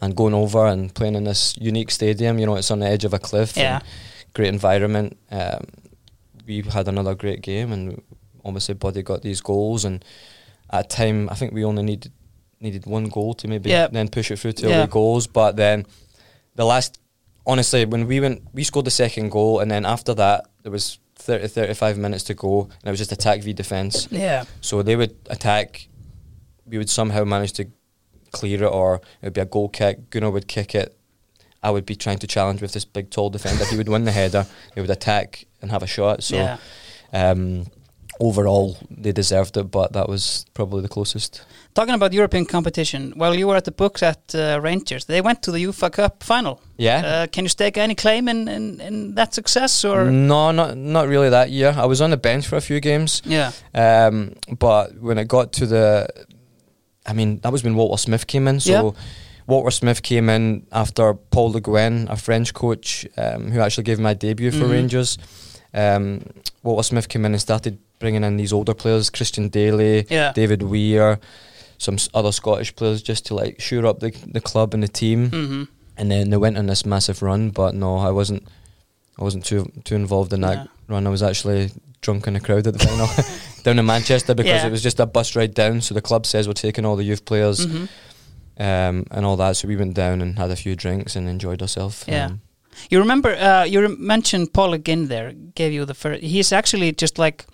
And going over and playing in this unique stadium. You know, it's on the edge of a cliff. Yeah. Great environment. Um, we had another great game, and obviously, Buddy got these goals. And at a time, I think we only needed needed one goal to maybe Yeah. then push it through to away goals. But then the last, honestly, when we went, we scored the second goal, and then after that, there was 30, 35 minutes to go, and it was just attack v defence. Yeah. So they would attack. We would somehow manage to clear it, or it would be a goal kick. Gunnar would kick it. I would be trying to challenge with this big, tall defender. he would win the header. He would attack and have a shot. So yeah. um, overall, they deserved it, but that was probably the closest. Talking about European competition, while you were at the books at uh, Rangers, they went to the UEFA Cup final. Yeah. Uh, can you stake any claim in, in, in that success, or no, not not really that year. I was on the bench for a few games, yeah, um, but when it got to the, I mean, that was when Walter Smith came in. So Yeah. Walter Smith came in after Paul Le Guen, a French coach um, who actually gave my debut for Mhm. Rangers. Um, Walter Smith came in and started bringing in these older players, Christian Dailly, yeah, David Weir, some other Scottish players, just to like shore up the the club and the team. hmm And then they went on this massive run, but no, I wasn't. I wasn't too too involved in that Yeah. Run. I was actually drunk in the crowd at the final down in Manchester because Yeah. it was just a bus ride down. So the club says we're taking all the youth players hmm um, and all that. So we went down and had a few drinks and enjoyed ourselves. Yeah. Um, You remember, uh, you rem- mentioned Paul Le Guen there, gave you the first. He's actually just like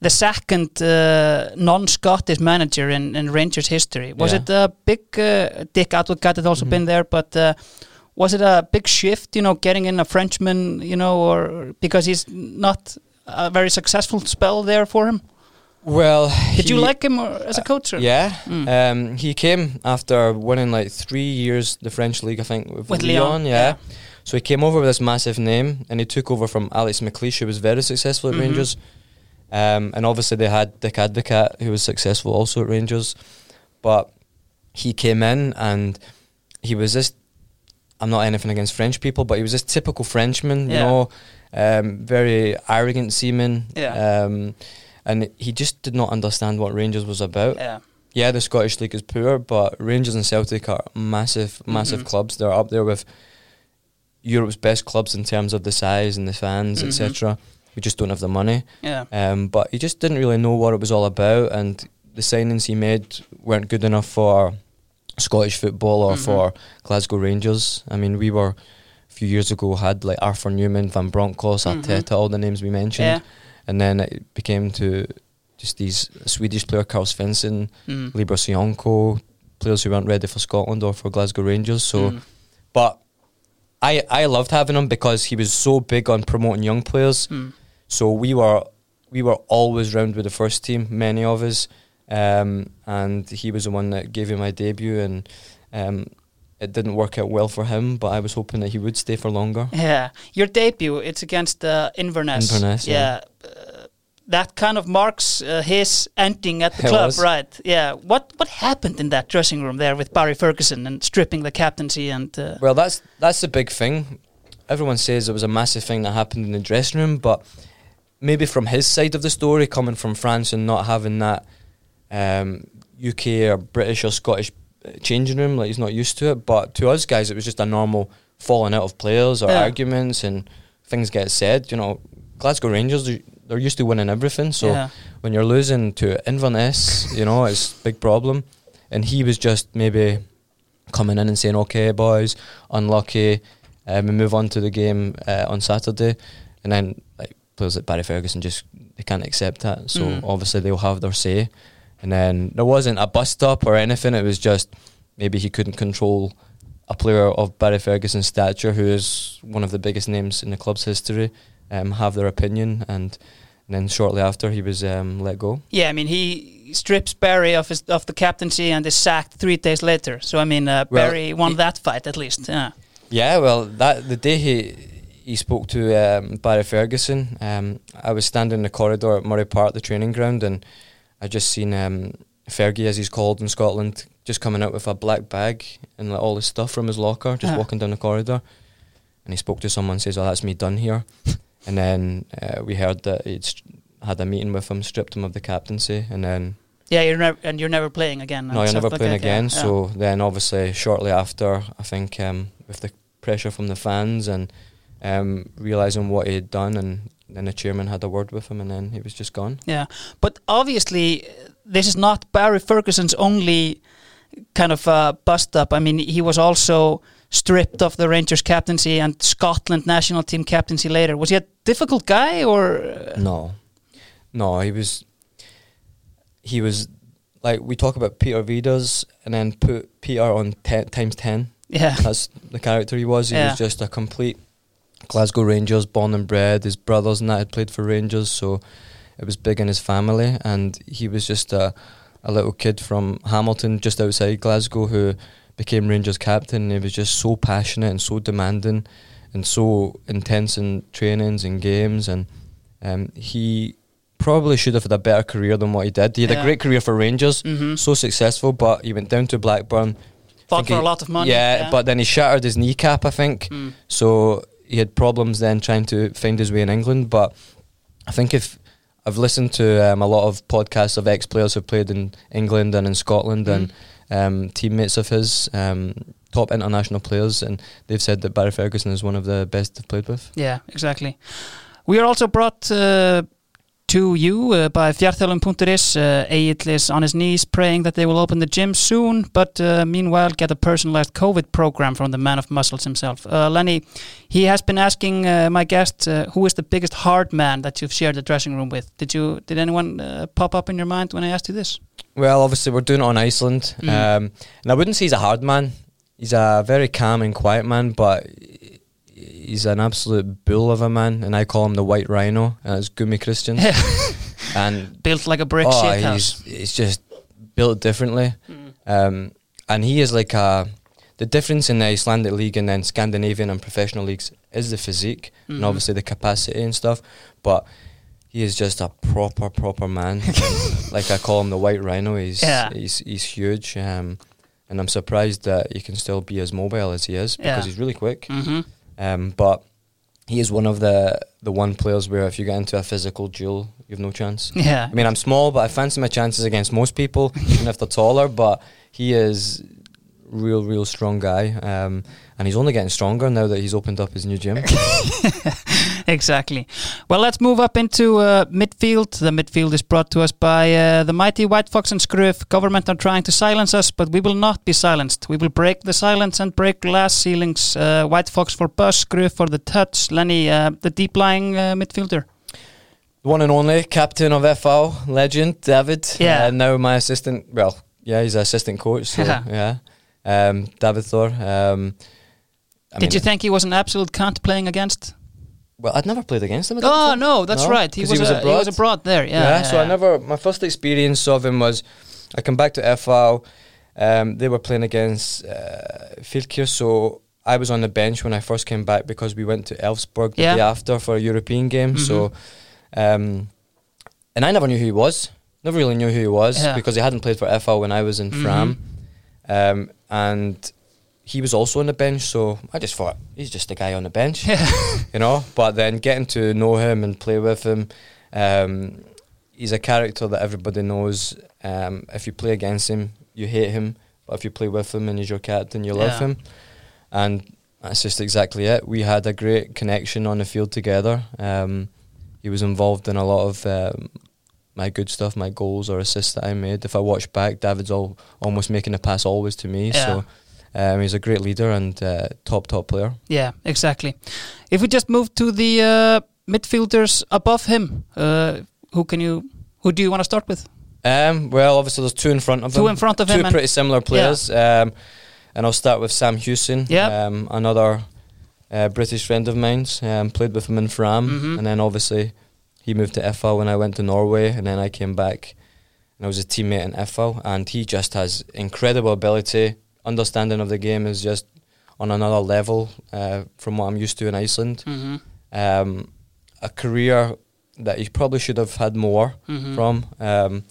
the second uh, non-Scottish manager in, in Rangers history. Was Yeah. it a big, uh, Dick Advocaat had also Mhm. been there, but uh, was it a big shift, you know, getting in a Frenchman, you know, or because he's not a very successful spell there for him? Well, Did you like him or, as a coach? Or? Yeah, Mm. um, he came after winning like three years the French league, I think, with, With Lyon. Lyon, yeah. yeah. so he came over with this massive name, and he took over from Alex McLeish, who was very successful at Mhm. Rangers. Um, and obviously they had Dick Advocaat, who was successful also at Rangers, but he came in and he was this. I'm not anything against French people, but he was this typical Frenchman, you Yeah. know, um, very arrogant seaman. Yeah. Um, and he just did not understand what Rangers was about. Yeah. Yeah, the Scottish League is poor, but Rangers and Celtic are massive, massive Mhm. clubs. They're up there with Europe's best clubs in terms of the size and the fans, Mhm. etc. We just don't have the money. Yeah. Um, but he just didn't really know what it was all about, and the signings he made weren't good enough for Scottish football or Mhm. for Glasgow Rangers. I mean, we were a few years ago had like Arthur Numan, Van Bronckhorst, Mhm. Arteta, all the names we mentioned, Yeah. and then it became to just these Swedish player Karl Svensson, Mm. Libor Sionko, players who weren't ready for Scotland or for Glasgow Rangers. So, Mm. but I I loved having him because he was so big on promoting young players. Mm. So we were we were always round with the first team, many of us, um, and he was the one that gave me my debut, and um, it didn't work out well for him. But I was hoping that he would stay for longer. Yeah, your debut it's against uh, Inverness. Inverness, yeah. Uh, that kind of marks uh, his ending at the It club, was. right? Yeah. What what happened in that dressing room there with Barry Ferguson and stripping the captaincy and uh, Well, that's that's the big thing. Everyone says it was a massive thing that happened in the dressing room, but maybe from his side of the story, coming from France and not having that um, UK or British or Scottish uh, changing room, like he's not used to it. But to us guys, it was just a normal falling out of players or Yeah. arguments and things get said. You know, Glasgow Rangers they're- used to winning everything, so yeah. when you're losing to Inverness, you know, it's a big problem. And he was just maybe coming in and saying, "Okay, boys, unlucky. Um, we move on to the game uh, on Saturday." And then like players like Barry Ferguson just they can't accept that, so Mhm. obviously they'll have their say. And then there wasn't a bust up or anything. It was just maybe he couldn't control a player of Barry Ferguson's stature, who is one of the biggest names in the club's history, um, have their opinion and. And then shortly after, he was um, let go. Yeah, I mean he strips Barry of his of the captaincy and is sacked three days later. So I mean uh, Well, Barry won he- that fight at least. Yeah. Yeah, well, that the day he he spoke to um, Barry Ferguson, um, I was standing in the corridor at Murray Park, the training ground, and I just seen um, Fergie, as he's called in Scotland, just coming out with a black bag and like, all his stuff from his locker, just Ah. walking down the corridor. And he spoke to someone, says, "Oh, that's me done here." and then uh, we heard that he'd st- had a meeting with him, stripped him of the captaincy, and then Yeah, you're never and you're never playing again. no, you're never like playing that, again. yeah. So then, obviously, shortly after, I think um, with the pressure from the fans and um, realizing what he had done, and then the chairman had a word with him, and then he was just gone. Yeah, but obviously this is not Barry Ferguson's only kind of uh, bust up. I mean, he was also stripped of the Rangers captaincy and Scotland national team captaincy later. Was he a difficult guy or? No, no, he was. He was like we talk about Peter Vidas, and then put Peter on ten, times ten. Yeah, That's the character he was. He Yeah. was just a complete Glasgow Rangers, born and bred. His brothers and that had played for Rangers, so it was big in his family. And he was just a, a little kid from Hamilton, just outside Glasgow, who became Rangers captain. And he was just so passionate and so demanding, and so intense in trainings and games. And um, he probably should have had a better career than what he did. He had Yeah. a great career for Rangers, hmm so successful, but he went down to Blackburn. fought for he- a lot of money. Yeah, but then he shattered his kneecap, I think. Mm. So he had problems then trying to find his way in England. But I think if I've listened to um, a lot of podcasts of ex players who played in England and in Scotland and um, teammates of his, um, top international players, and they've said that Barry Ferguson is one of the best they've played with. Yeah, exactly. We are also brought uh, to you uh, by fjarthelum.is. Uh, Egil is on his knees praying that they will open the gym soon, but uh, meanwhile get a personalized COVID program from the man of muscles himself. Uh, Lenny, he has been asking uh, my guest uh, who is the biggest hard man that you've shared the dressing room with. Did you? Did anyone uh, pop up in your mind when I asked you this? Well, obviously, we're doing it on Iceland. Mm. Um, and I wouldn't say he's a hard man. He's a very calm and quiet man, but he's an absolute bull of a man. And I call him the White Rhino, and it's Gummi Christian. and Built like a brick oh, shit house. he's, he's just built differently. Mm. Um, and he is like a. The difference in the Icelandic league and then Scandinavian and professional leagues is the physique Mhm. and obviously the capacity and stuff. But he is just a proper, proper man. like I call him the White Rhino. He's Yeah. he's he's huge. Um, and I'm surprised that he can still be as mobile as he is because Yeah. he's really quick. hmm Um, but he is one of the the one players where if you get into a physical duel, you have no chance. Yeah. I mean, I'm small, but I fancy my chances against most people, even if they're taller. But he is real, real strong guy, um, and he's only getting stronger now that he's opened up his new gym. exactly. Well, let's move up into uh, midfield. The midfield is brought to us by uh, the mighty White Fox and Skruf. Government are trying to silence us, but we will not be silenced. We will break the silence and break glass ceilings. Uh, White Fox for Bus, Skruf for the touch. Lenny, uh, the deep lying uh, midfielder. The one and only captain of FH, legend David. Yeah. Uh, now my assistant. Well, yeah, he's an assistant coach. So yeah, um, David Thor. Um, I Did mean, you think he was an absolute cunt playing against? Well, I'd never played against him. I Oh no, that's No, right. He was, he was a- he was abroad. abroad there. Yeah. Yeah, so I never. My first experience of him was, I come back to FH. Um, they were playing against uh, Fylkir, so I was on the bench when I first came back because we went to Elfsborg the Yeah. day after for a European game. Mhm. So, um, and I never knew who he was. Never really knew who he was Yeah. because he hadn't played for FH when I was in Mhm. Fram, um, and he was also on the bench. So I just thought he's just a guy on the bench you know. But then getting to know him and play with him, um, he's a character that everybody knows. Um, if you play against him, you hate him, but if you play with him and he's your captain, you love Yeah. him. And that's just exactly it. We had a great connection on the field together. Um, he was involved in a lot of um, my good stuff, my goals or assists that I made. If I watch back, David's all, almost making a pass always to me. Yeah. So um, he's a great leader and uh, top top player. Yeah, exactly. If we just move to the uh, midfielders above him, uh, who can you? Who do you want to start with? Um, well, obviously there's two in front of Two him. in front of two him and- pretty similar players. Um, and I'll start with Sam Hewson. Yeah. Um, another uh, British friend of mine's. Um, played with him in Fram, Mhm. and then obviously he moved to FH when I went to Norway, and then I came back and I was a teammate in FH, and he just has incredible ability. Understanding of the game is just on another level uh, from what I'm used to in Iceland. Mm-hmm. Um, a career that he probably should have had more Mhm. from. Um,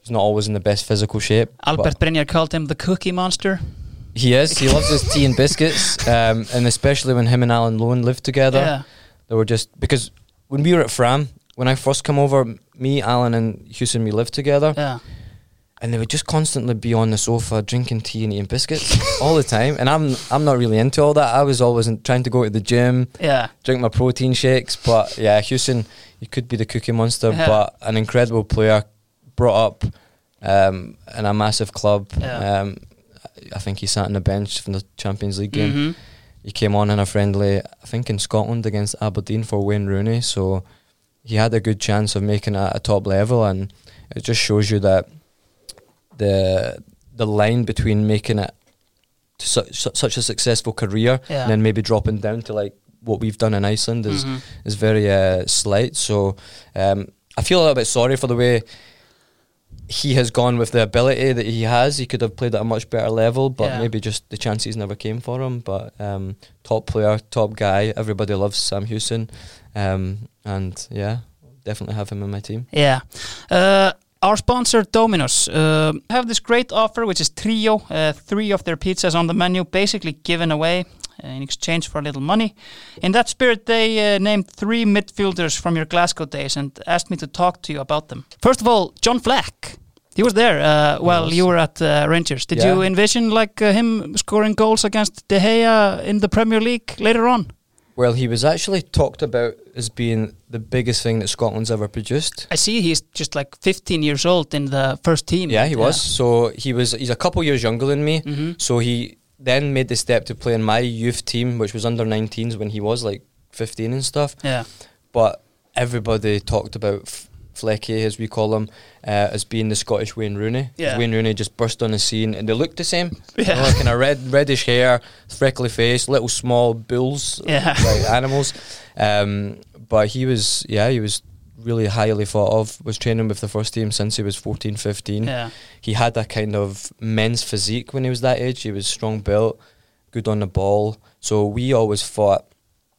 he's not always in the best physical shape. Albert Brynjar called him the Cookie Monster. He is. He loves his tea and biscuits, um, and especially when him and Alan Lowing lived together. Yeah, They were just because when we were at Fram, when I first come over, me, Alan, and Hewson, we lived together, yeah, and they would just constantly be on the sofa drinking tea and eating biscuits all the time. And I'm I'm not really into all that. I was always in, trying to go to the gym, yeah. drink my protein shakes. But yeah, Hewson, he could be the cookie monster, Yeah. but an incredible player, brought up um, in a massive club. Yeah. Um, I think he sat on the bench from the Champions League game. Mhm. He came on in a friendly, I think in Scotland against Aberdeen for Wayne Rooney. So he had a good chance of making it at a top level, and it just shows you that the the line between making it to su- su- such a successful career Yeah. and then maybe dropping down to like what we've done in Iceland is Mhm. is very uh, slight. So um, I feel a little bit sorry for the way he has gone with the ability that he has. He could have played at a much better level, but Yeah. maybe just the chances never came for him. But um, top player, top guy. Everybody loves Sam Hewson, um, and yeah, definitely have him in my team. Yeah. Uh, our sponsor Domino's uh, have this great offer, which is trio, uh, three of their pizzas on the menu, basically given away uh, in exchange for a little money. In that spirit, they uh, named three midfielders from your Glasgow days and asked me to talk to you about them. First of all, John Flack. He was there uh, while was. you were at uh, Rangers. Did Yeah. you envision like uh, him scoring goals against De Gea in the Premier League later on? Well, he was actually talked about as being the biggest thing that Scotland's ever produced. I see he's just like 15 years old in the first team. Yeah, he was. So he was. He's a couple years younger than me. hmm So he then made the step to play in my youth team, which was under 19s when he was like 15 and stuff. Yeah. But everybody talked about F- Flecky, as we call him, uh, as being the Scottish Wayne Rooney. Yeah. Wayne Rooney just burst on the scene, and they looked the same. Yeah. You know, kind of red, reddish hair, freckly face, little small bulls, Yeah. like animals. Um, but he was, yeah, he was really highly thought of. Was training with the first team since he was 14, 15. Yeah. He had that kind of men's physique when he was that age. He was strong built, good on the ball. So we always thought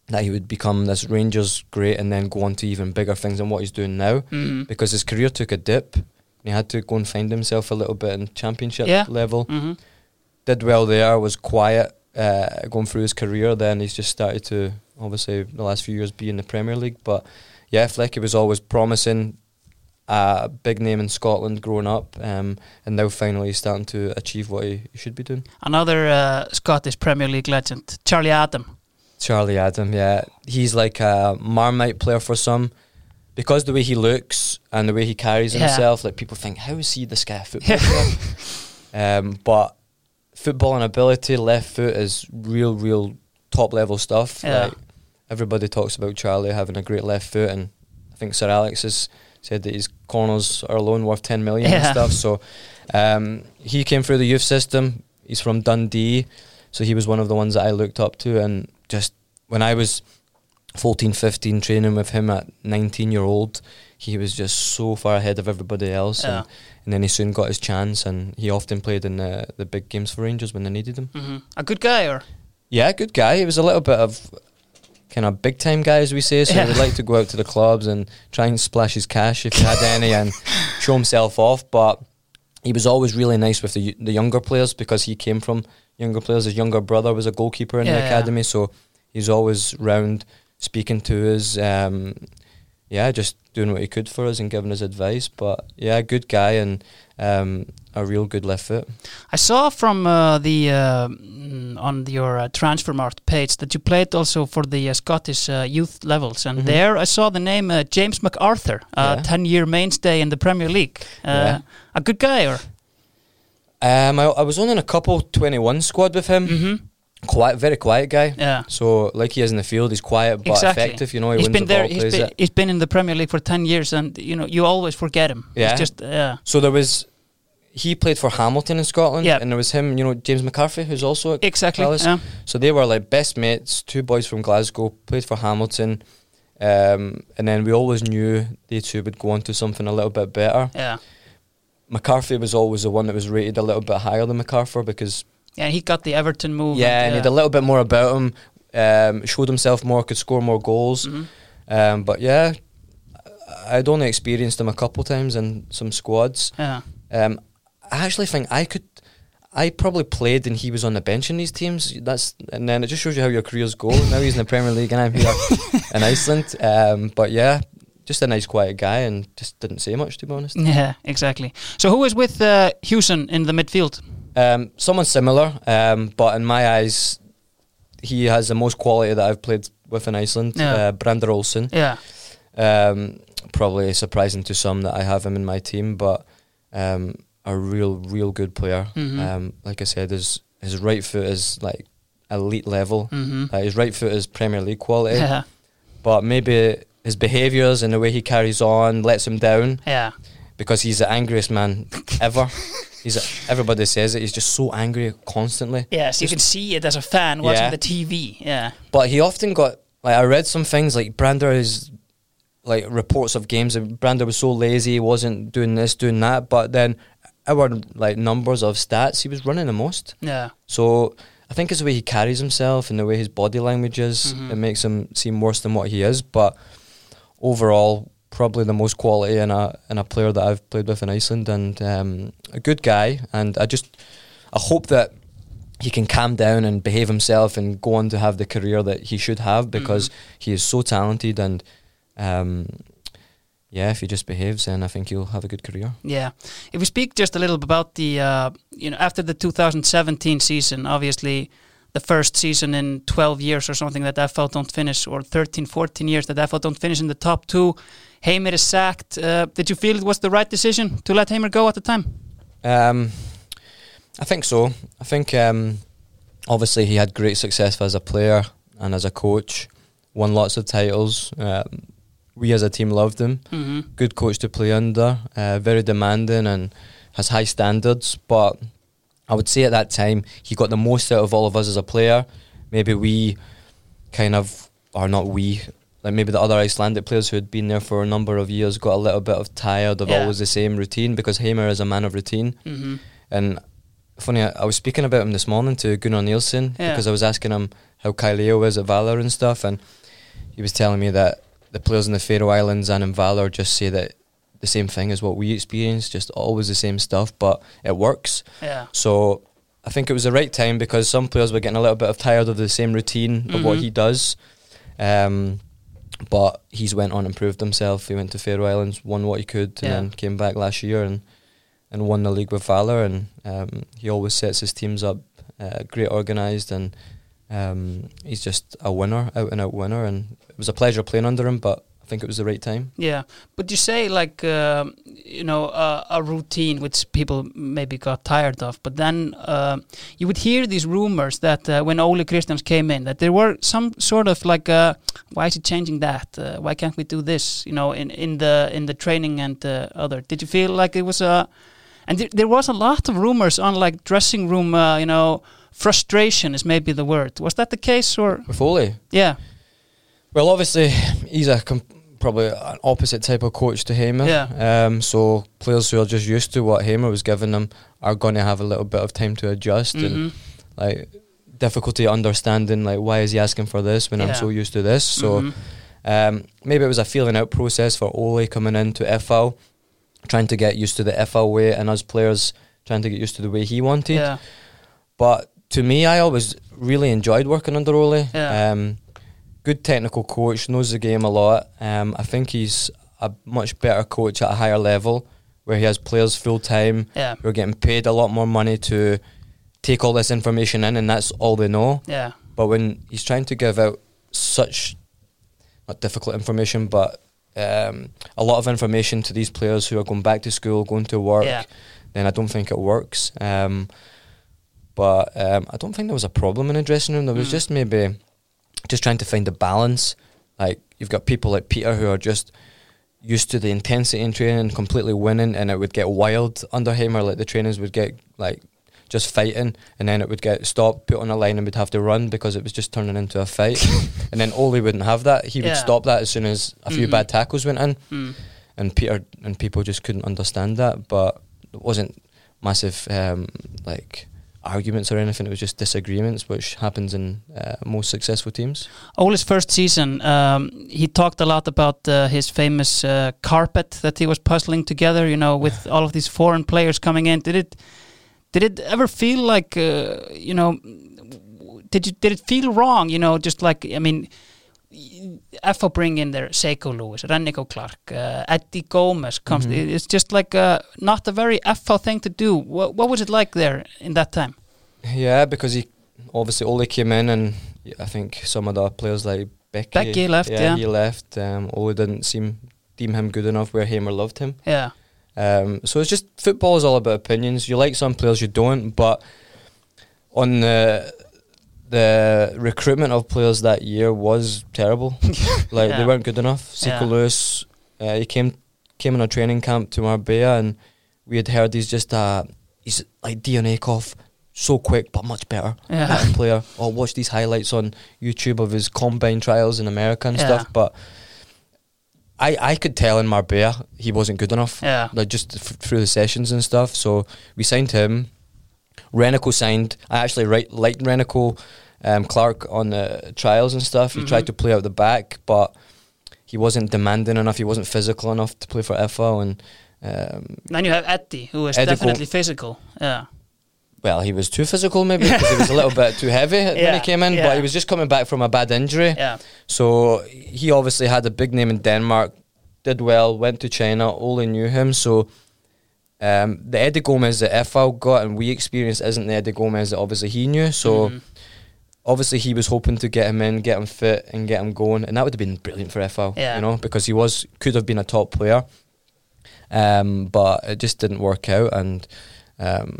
that he would become this Rangers great and then go on to even bigger things than what he's doing now hmm because his career took a dip. He had to go and find himself a little bit in championship Yeah. level. hmm Did well there, was quiet uh, going through his career. Then he's just started to, obviously, the last few years be in the Premier League. But yeah, Flecky was always promising, a big name in Scotland growing up, um, and now finally he's starting to achieve what he, he should be doing. Another uh, Scottish Premier League legend, Charlie Adam. Charlie Adam, yeah, he's like a Marmite player for some. Because the way he looks and the way he carries Yeah. himself, like people think, how is he this guy a football player? um, but football and ability, left foot is real, real top level stuff. Yeah. Like everybody talks about Charlie having a great left foot, and I think Sir Alex has said that his corners are alone worth ten million Yeah. and stuff. So um, he came through the youth system. He's from Dundee, so he was one of the ones that I looked up to, and just when I was 14, 15, training with him at 19 year old, he was just so far ahead of everybody else. Yeah. And, and then he soon got his chance, and he often played in the, the big games for Rangers when they needed him. hmm A good guy, or Yeah, good guy. He was a little bit of kind of big time guy, as we say. So Yeah. he would like to go out to the clubs and try and splash his cash if he had any and show himself off. But he was always really nice with the the younger players because he came from younger players. His younger brother was a goalkeeper in Yeah, the yeah. academy, so he's always round speaking to us. Um, yeah, just doing what he could for us and giving us advice. But yeah, good guy and um, a real good left foot. I saw from uh, the uh, mm, on your uh, Transfermarkt page that you played also for the uh, Scottish uh, youth levels, and Mhm. there I saw the name uh, James McArthur, a Yeah. ten-year mainstay in the Premier League. Uh, Yeah. A good guy, or Um, I, I was on in a couple twenty one squad with him. hmm Quiet, very quiet guy. yeah. So like he is in the field, he's quiet but Exactly. effective. You know, he he's wins been the there. ball, He's been, he's been in the Premier League for ten years, and you know you always forget him. Yeah. He's just yeah, So there was, he played for Hamilton in Scotland, Yep. and there was him. You know, James McCarthy, who's also exactly. Yeah. So they were like best mates, two boys from Glasgow, played for Hamilton, um, and then we always knew they two would go on to something a little bit better. yeah, McCarthy was always the one that was rated a little bit higher than McArthur because yeah. He got the Everton move. yeah, and he had a little bit more about him, um, showed himself more, could score more goals. Mhm. Um, but yeah, I- I'd only experienced him a couple times in some squads. Yeah, Um, I actually think I could. I probably played and he was on the bench in these teams. That's and then it just shows you how your careers go. now he's in the Premier League and I'm here in Iceland. Um, but yeah, just a nice quiet guy and just didn't say much to be honest. yeah, exactly. So who is with uh, Hewson in the midfield? Um, someone similar, um, but in my eyes, he has the most quality that I've played with in Iceland. Yeah. Uh, Brandur Olsen. Yeah, Um, probably surprising to some that I have him in my team, but um, a real, real good player. Mhm. Um, like I said, his his right foot is like elite level. hmm Uh, his right foot is Premier League quality, yeah, but maybe his behaviours and the way he carries on lets him down yeah. because he's the angriest man ever. he's a, everybody says it. He's just so angry constantly. Yes, you Just- can see it as a fan watching Yeah. the TV. Yeah, But he often got like I read some things like Brandur is like reports of games and Brandur was so lazy he wasn't doing this, doing that. But then our like numbers of stats, he was running the most. yeah, So I think it's the way he carries himself and the way his body language is, Mhm. it makes him seem worse than what he is. But overall, probably the most quality in a in a player that I've played with in Iceland, and um, a good guy. And I just I hope that he can calm down and behave himself and go on to have the career that he should have because he is so talented and. Um, yeah, if he just behaves, then I think he'll have a good career. yeah. If we speak just a little bit about the, uh, you know, after the 2017 season, obviously the first season in 12 years or something that FH don't finish, or 13, 14 years that FH don't finish in the top two. Heimir is sacked. Uh, did you feel it was the right decision to let Heimir go at the time? Um, I think so. I think um, obviously he had great success as a player and as a coach, won lots of titles. Um, we as a team loved him. Mm-hmm. Good coach to play under, uh, very demanding and has high standards. But I would say at that time he got the most out of all of us as a player. Maybe we kind of are not we. like maybe the other Icelandic players who had been there for a number of years got a little bit of tired of Yeah. always the same routine because Heimir is a man of routine. hmm And funny, I, I was speaking about him this morning to Gunnar Nielsen Yeah. because I was asking him how Kaj Leo is at Valur and stuff, and he was telling me that the players in the Faroe Islands and in Valur just say that the same thing as what we experience, just always the same stuff, but it works. Yeah. So I think it was the right time because some players were getting a little bit of tired of the same routine of what Mhm. he does. Um, but he's went on and proved himself. He went to Faroe Islands, won what he could, and Yeah. then came back last year and and won the league with Valur. And um, he always sets his teams up uh, great organised, and um, he's just a winner, out and out winner. And it was a pleasure playing under him, but I think it was the right time. Yeah, but you say like um you know uh, a routine which people maybe got tired of, but then uh, you would hear these rumors that uh, when Ole Christians came in, that there were some sort of like uh, why is he changing that? Uh, why can't we do this? You know, in in the in the training and uh, other. Did you feel like it was a and there, there was a lot of rumors on like dressing room, uh, you know, frustration is maybe the word. Was that the case or With Ole, yeah? Well, obviously, he's a probably an opposite type of coach to Heimir. Yeah. Um, so players who are just used to what Heimir was giving them are going to have a little bit of time to adjust and Mhm. like difficulty understanding like why is he asking for this when I'm so used to this. So Mhm. um, maybe it was a feeling out process for Ole coming into FH, trying to get used to the FH way, and us players trying to get used to the way he wanted. yeah, But to me, I always really enjoyed working under Ole. Yeah. Um, good technical coach, knows the game a lot. Um, I think he's a much better coach at a higher level, where he has players full time yeah, who are getting paid a lot more money to take all this information in, and that's all they know. yeah, But when he's trying to give out such not difficult information, but um, a lot of information to these players who are going back to school, going to work, Yeah. then I don't think it works. Um, but um, I don't think there was a problem in the dressing room. There was Mm. just maybe just trying to find a balance. Like you've got people like Peter who are just used to the intensity in training, completely winning, and it would get wild under him, or like the trainers would get like just fighting, and then it would get stopped, put on a line, and we'd have to run because it was just turning into a fight. and then Ole wouldn't have that; he would stop that as soon as a few Mhm. bad tackles went in, mm. and Peter and people just couldn't understand that. But it wasn't massive um, like arguments or anything; it was just disagreements, which happens in uh, most successful teams. Ole's first season, um, he talked a lot about uh, his famous uh, carpet that he was puzzling together. You know, with all of these foreign players coming in. Did it? Did it ever feel like uh, you know? Did you? Did it feel wrong? You know, just like I mean. FH bring in there Zeiko Lewis, Rennico Clarke, uh, Eddie Gomez comes. Mhm. It's just like uh, not a very FH thing to do. What, what was it like there in that time? Yeah, because he obviously Ole came in, and I think some of the players like Becky, Becky left, yeah. he left. Um, Ole didn't seem deem him good enough where Heimir loved him. Yeah, Um, so it's just football is all about opinions. You like some players, you don't. But on the the recruitment of players that year was terrible. like Yeah. they weren't good enough. Zeiko Yeah. Lewis, uh, he came came on a training camp to Marbella, and we had heard he's just uh he's like Dion Acoff, so quick but much better yeah, player. Or watch these highlights on YouTube of his combine trials in America and Yeah. stuff. But I I could tell in Marbella he wasn't good enough yeah. like just f- through the sessions and stuff. So we signed him. Rennico signed. I actually right, liked Rennico um, Clark on the trials and stuff. He Mhm. tried to play out the back, but he wasn't demanding enough. He wasn't physical enough to play for FH. And um, Then you have Eddie, who is Eddie definitely physical. Yeah, well, he was too physical maybe because he was a little bit too heavy when he came in. yeah. But he was just coming back from a bad injury. yeah, So he obviously had a big name in Denmark, did well, went to China, Ole knew him. So um, the Eddie Gomez that FH got and we experienced isn't the Eddie Gomez that obviously he knew. So Mhm. obviously he was hoping to get him in, get him fit, and get him going, and that would have been brilliant for FH. Yeah. You know, because he was could have been a top player, um, but it just didn't work out. And um,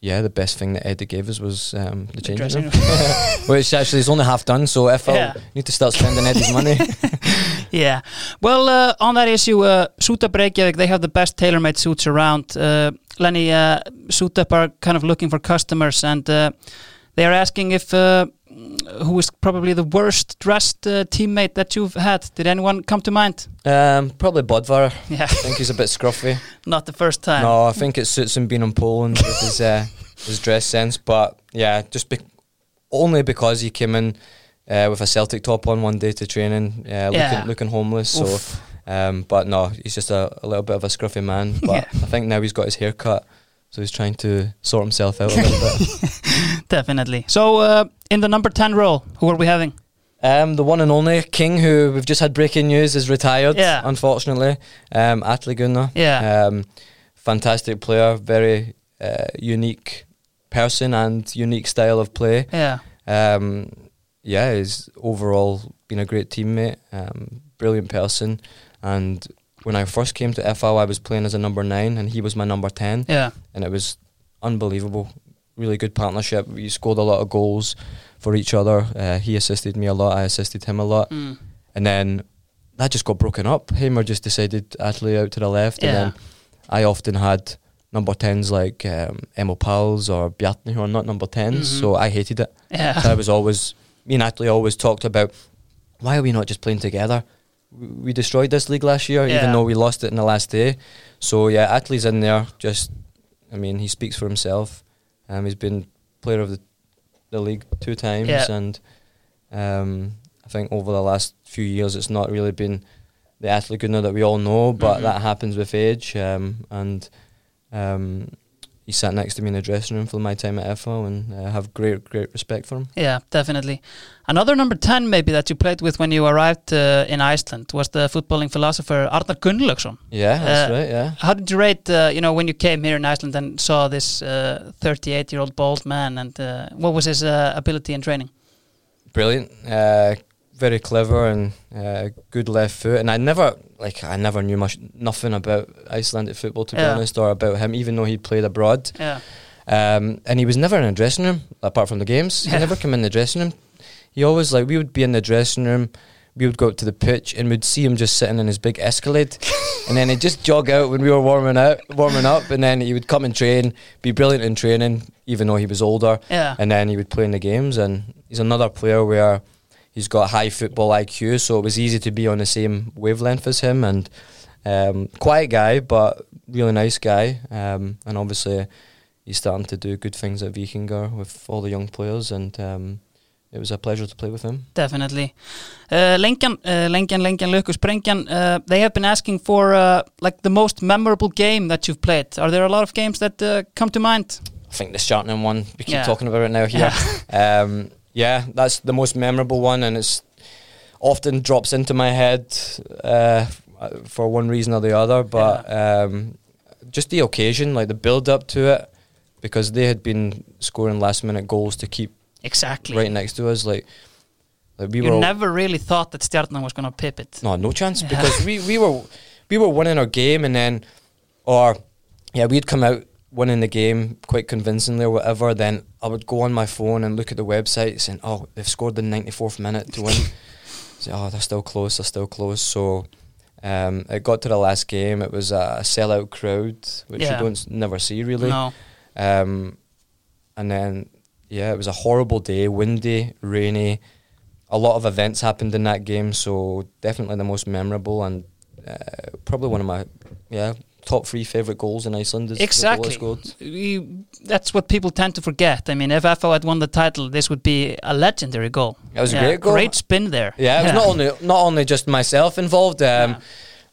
yeah, the best thing that Eddie gave us was um, the The changing room, which actually is only half done. So FH Yeah. need to start spending Eddie's money. yeah. Well, uh, on that issue, uh, Suit Up Reykjavik, they have the best tailor-made suits around. Uh, Lenny, uh, Suit Up are kind of looking for customers, and uh, they are asking if uh, who is probably the worst dressed uh, teammate that you've had? Did anyone come to mind? Um, probably Böðvar. Yeah, I think he's a bit scruffy. not the first time. No, I think it suits him being in Poland with his uh, his dress sense. But yeah, just be- only because he came in uh, with a Celtic top on one day to training, uh, looking Yeah. looking homeless. So, um, but no, he's just a, a little bit of a scruffy man. But Yeah. I think now he's got his hair cut, so he's trying to sort himself out a little bit. Definitely. So, uh, in the number 10 role, who are we having? Um, the one and only King, who we've just had breaking news, is retired. Yeah. Unfortunately, um, Atle Gunnar. Yeah. Um, fantastic player, very uh, unique person and unique style of play. Yeah. Um, yeah, he's overall been a great teammate, um, brilliant person. And when I first came to FH, I was playing as a number nine, and he was my number ten, Yeah. and it was unbelievable. Really good partnership. We scored a lot of goals for each other. Uh, he assisted me a lot. I assisted him a lot. Mm. And then that just got broken up. Heimir just decided Atli out to the left, and then I often had number tens like um, Emil Pals or Bjarni who are not number 10s Mhm. so I hated it. Yeah. So I was always me and Atli always talked about why are we not just playing together? We destroyed this league last year, Yeah. even though we lost it in the last day. So yeah, Atli's in there. Just, I mean, he speaks for himself. Um, he's been player of the the league two times, Yeah. and um, I think over the last few years, it's not really been the Atli Gunnar that we all know, but Mhm. that happens with age. Um, and um, he sat next to me in the dressing room for my time at FH, and I have great, great respect for him. Yeah, definitely. Another number 10 maybe that you played with when you arrived uh, in Iceland was the footballing philosopher Arnar Gunnlaugsson. Yeah, that's Uh, right. Yeah. How did you rate, uh, you know, when you came here in Iceland and saw this 38-year-old bald man and uh, what was his uh, ability in training? brilliant, uh, very clever and uh, good left foot. And I never like I never knew much nothing about Icelandic football to be Yeah. honest, or about him, even though he played abroad. Yeah. Um, and he was never in a dressing room apart from the games. He never came in the dressing room. He always like we would be in the dressing room. We would go up to the pitch and we'd see him just sitting in his big Escalade, and then he'd just jog out when we were warming out, warming up, and then he would come and train, be brilliant in training, even though he was older Yeah. and then he would play in the games. And he's another player where he's got high football IQ, so it was easy to be on the same wavelength as him. And um, quiet guy, but really nice guy. Um, and obviously, he's starting to do good things at Vikingar with all the young players. And um, it was a pleasure to play with him. Definitely. Uh, Lenkan, uh, Lenkan, Lenkan, Lukas, Brenkan, uh, they have been asking for uh, like the most memorable game that you've played. Are there a lot of games that uh, come to mind? I think the Cheltenham one, we keep Yeah. talking about it now here. um, yeah, that's the most memorable one, and it's often drops into my head uh, for one reason or the other. But um, just the occasion, like the build up to it, because they had been scoring last minute goals to keep Exactly. right next to us. Like, like we you were never really thought that Stjarnan was going to pip it. no, no chance because we, we were we were winning our game and then or yeah, we'd come out winning the game quite convincingly or whatever, then I would go on my phone and look at the website saying, Oh, they've scored the ninety fourth minute to win. Say, oh, they're still close, they're still close. So um, it got to the last game. It was a sellout crowd, which Yeah. you don't never see really. No. Um, and then, yeah, it was a horrible day, windy, rainy. A lot of events happened in that game, so definitely the most memorable and uh, probably one of my yeah top three favorite goals in Iceland. Is Exactly. We, that's what people tend to forget. I mean, if FH had won the title, this would be a legendary goal. It was a great goal. Great spin there. Yeah, it was not only not only just myself involved. Um, Yeah.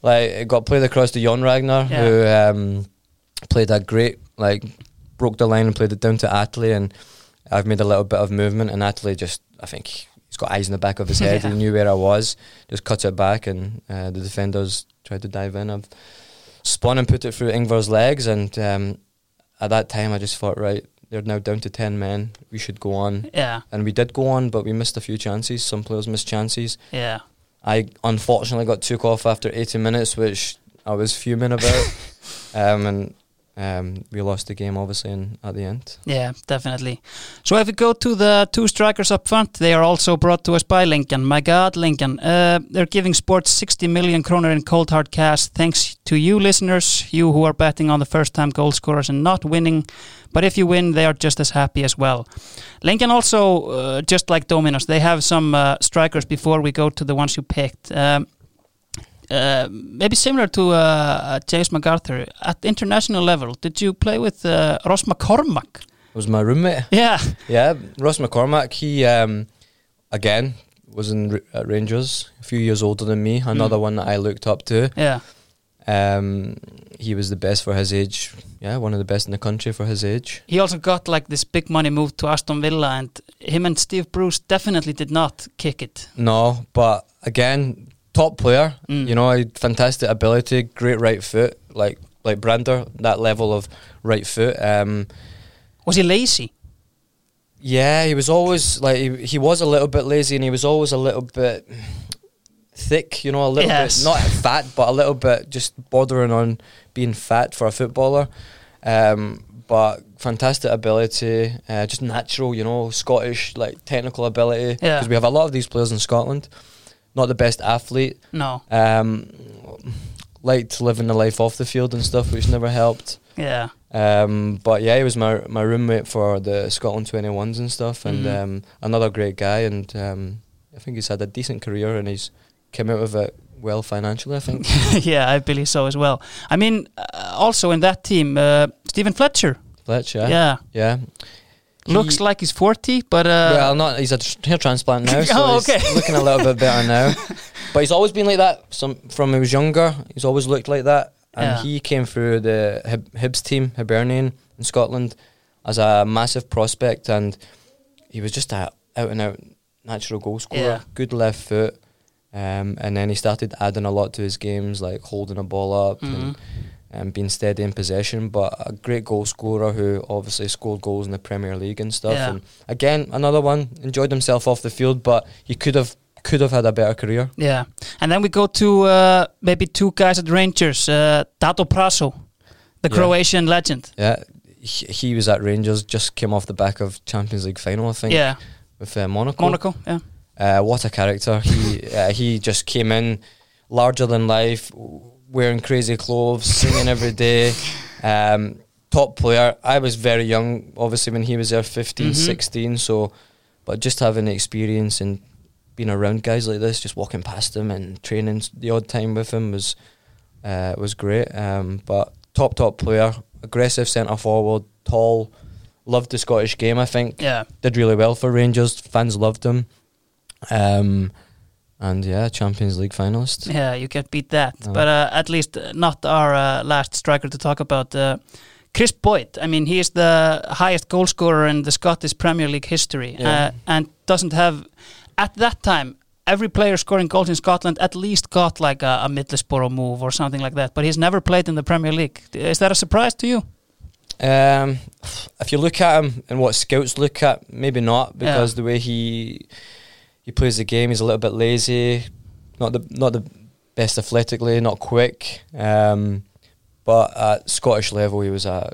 Like it got played across to Jon Ragnar, who um, played a great like broke the line and played it down to Atli, and I've made a little bit of movement, and Atli just I think he's got eyes in the back of his head. Yeah. He knew where I was, just cuts it back, and uh, the defenders tried to dive in. I've spun and put it through Ingvar's legs, and um, at that time I just thought, right, they're now down to ten men. We should go on, Yeah, and we did go on, but we missed a few chances. Some players missed chances. yeah. I unfortunately got took off after 80 minutes, which I was fuming about. um, and um, we lost the game obviously in, at the end. Yeah, definitely. So if we go to the two strikers up front, they are also brought to us by Lincoln. My God, Lincoln. Uh, they're giving sports 60 million kroner in cold hard cash. Thanks to you listeners, you who are betting on the first time goal scorers and not winning. But if you win, they are just as happy as well. Lincoln also, uh, just like Dominos, they have some uh, strikers before we go to the ones you picked. Um, uh, maybe similar to uh, James McArthur at international level. Did you play with uh, Ross McCormack? Was my roommate? Yeah, Yeah, Ross McCormack. He um, again was in at Rangers, a few years older than me. Another one that I looked up to. yeah, Um, he was the best for his age. Yeah, one of the best in the country for his age. he also got like this big money move to Aston Villa, and him and Steve Bruce definitely did not kick it. No, but again, top player. Mm. You know, fantastic ability, great right foot, like like Brandur, that level of right foot. Um, Was he lazy? yeah, he was always like he, he was a little bit lazy, and he was always a little bit thick. You know, a little Yes. bit not fat, but a little bit just bordering on being fat for a footballer. Um, but fantastic ability, uh, just natural. You know, Scottish like technical ability. Yeah. Because we have a lot of these players in Scotland. Not the best athlete. No. Um, liked living the life off the field and stuff, which never helped. Yeah. Um, but yeah, he was my my roommate for the Scotland twenty ones and stuff, and Mhm. um, another great guy. And um, I think he's had a decent career, and he's came out of it well financially. I think. yeah, I believe so as well. I mean, uh, also in that team, uh, Stephen Fletcher. Fletcher. yeah, Yeah. Looks like he's 40, but uh, well, not he's a hair transplant now, so Oh, he's looking a little bit better now. But he's always been like that. Some from he was younger, he's always looked like that. And Yeah. he came through the Hib- Hibs team, Hibernian in Scotland, as a massive prospect, and he was just a out and out natural goal scorer. Yeah. Good left foot, um, and then he started adding a lot to his games, like holding a ball up Mhm. and, and being steady in possession. But a great goal scorer who obviously scored goals in the Premier League and stuff. Yeah. And again, another one enjoyed himself off the field, but he could have could have had a better career. yeah. And then we go to uh, maybe two guys at Rangers. Uh, Dado Pršo, the Yeah. Croatian legend. Yeah, he, he was at Rangers, just came off the back of Champions League final, I think, Yeah, with uh, Monaco. Monaco. Yeah, Uh, what a character! He uh, he just came in larger than life, wearing crazy clothes, singing every day. Um, top player. I was very young, obviously, when he was there, 15, Mhm. 16, So, but just having the experience and being around guys like this, just walking past them and training the odd time with him was uh, was great. Um, but top top player, aggressive centre forward, tall. Loved the Scottish game. I think yeah. did really well for Rangers. Fans loved him. Um, and yeah, Champions League finalist. Yeah, you can't beat that. No. But uh, at least uh, not our uh, last striker to talk about. Uh, Kris Boyd. I mean, he is the highest goal scorer in the Scottish Premier League history, Yeah. uh, and doesn't have at that time. Every player scoring goals in Scotland at least got like a, a Middlesbrough move or something like that. But he's never played in the Premier League. Is that a surprise to you? Um, if you look at him and what scouts look at, maybe not because the way he he plays the game, he's a little bit lazy, not the not the best athletically, not quick. Um, but at Scottish level, he was a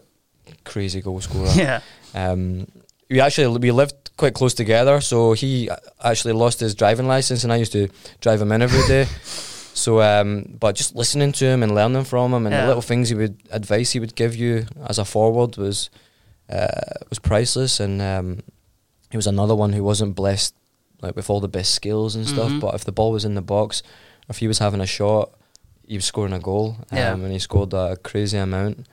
crazy goal scorer. Yeah, Um, we actually we lived quite close together, so he actually lost his driving license, and I used to drive him in every day. so, um, but just listening to him and learning from him, and Yeah. the little things he would advice he would give you as a forward was uh, was priceless. And um, he was another one who wasn't blessed like with all the best skills and stuff. Mhm. But if the ball was in the box, if he was having a shot, he was scoring a goal, um, Yeah. and he scored a crazy amount,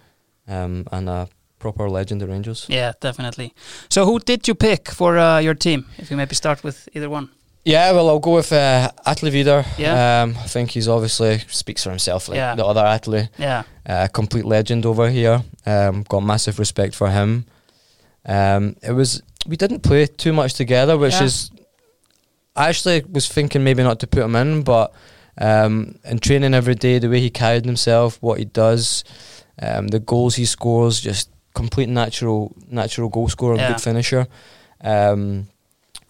um, and a proper legend at Rangers. yeah, definitely. So, who did you pick for uh, your team? If you maybe start with either one. Yeah, well, I'll go with uh, Atli Viðar. Yeah. Um, I think he's obviously speaks for himself, like Yeah. the other Atli. Yeah, Uh, complete legend over here. Um, got massive respect for him. Um, it was we didn't play too much together, which Yeah. is I actually was thinking maybe not to put him in, but um, in training every day, the way he carried himself, what he does, um, the goals he scores, just complete natural natural goal scorer, and Yeah. good finisher. Um,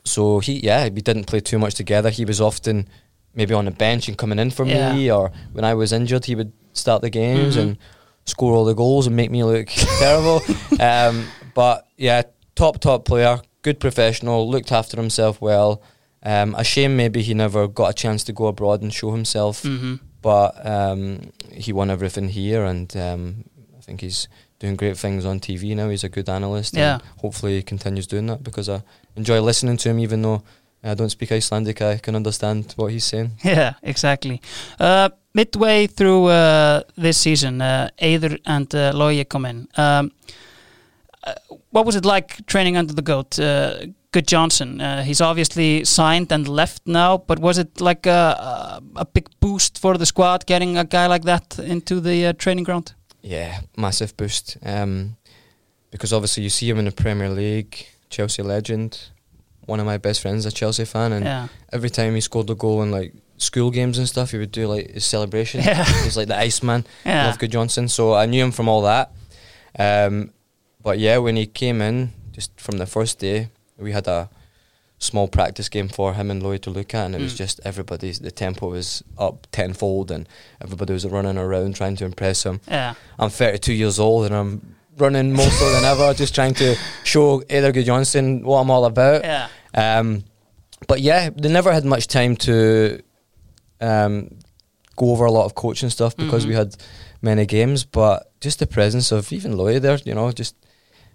so he, yeah, we didn't play too much together. He was often maybe on the bench and coming in for Yeah. me, or when I was injured, he would start the games Mhm. and score all the goals and make me look terrible. Um, but yeah, top top player, good professional, looked after himself well. Um, a shame maybe he never got a chance to go abroad and show himself, hmm but um, he won everything here, and um, I think he's doing great things on TV now. He's a good analyst, Yeah. and hopefully he continues doing that because I enjoy listening to him, even though I don't speak Icelandic. I can understand what he's saying. Yeah, exactly. Uh, midway through uh, this season, uh, and uh, Logi come in. Um, uh, what was it like training under the goat, uh, Guðjohnsen? Uh, he's obviously signed and left now, but was it like a, a, big boost for the squad getting a guy like that into the uh, training ground? Yeah, massive boost. Um, because obviously you see him in the Premier League, Chelsea legend. One of my best friends, a Chelsea fan, and yeah, every time he scored a goal in like school games and stuff, he would do like his celebration. Yeah. He's like the Iceman. yeah, Love Guðjohnsen. So I knew him from all that. Um, but yeah, when he came in, just from the first day, we had a small practice game for him and Logi to look at, and it was Mm. just everybody's the tempo was up tenfold, and everybody was running around trying to impress him. yeah, I'm 32 years old and I'm running more so than ever, just trying to show Eiður Johnson what I'm all about. yeah, Um, but yeah, they never had much time to um, go over a lot of coaching stuff because Mhm. we had many games. But just the presence of even Logi there, you know, just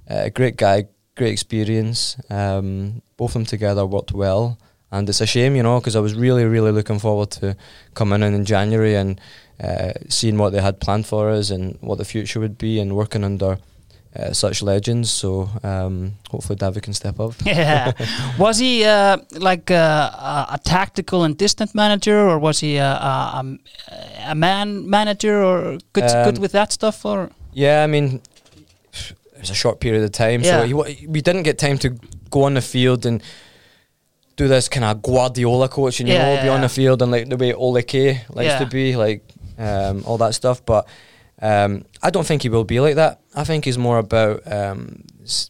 uh, a great guy, great experience. Um, both of them together worked well. And it's a shame, you know, because I was really, really looking forward to coming in in January and uh, seeing what they had planned for us and what the future would be and working under uh, such legends. So um, hopefully David can step up. yeah. was he uh, like uh, a, tactical and distant manager, or was he a, a, a- man manager, or good good Um, with that stuff? Or Yeah, I mean, was a short period of time, Yeah. so he, we didn't get time to go on the field and do this kind of Guardiola coaching, you Yeah, know, yeah, be on the field and like the way Ole K likes to be, like um, all that stuff. But um, I don't think he will be like that. I think he's more about um,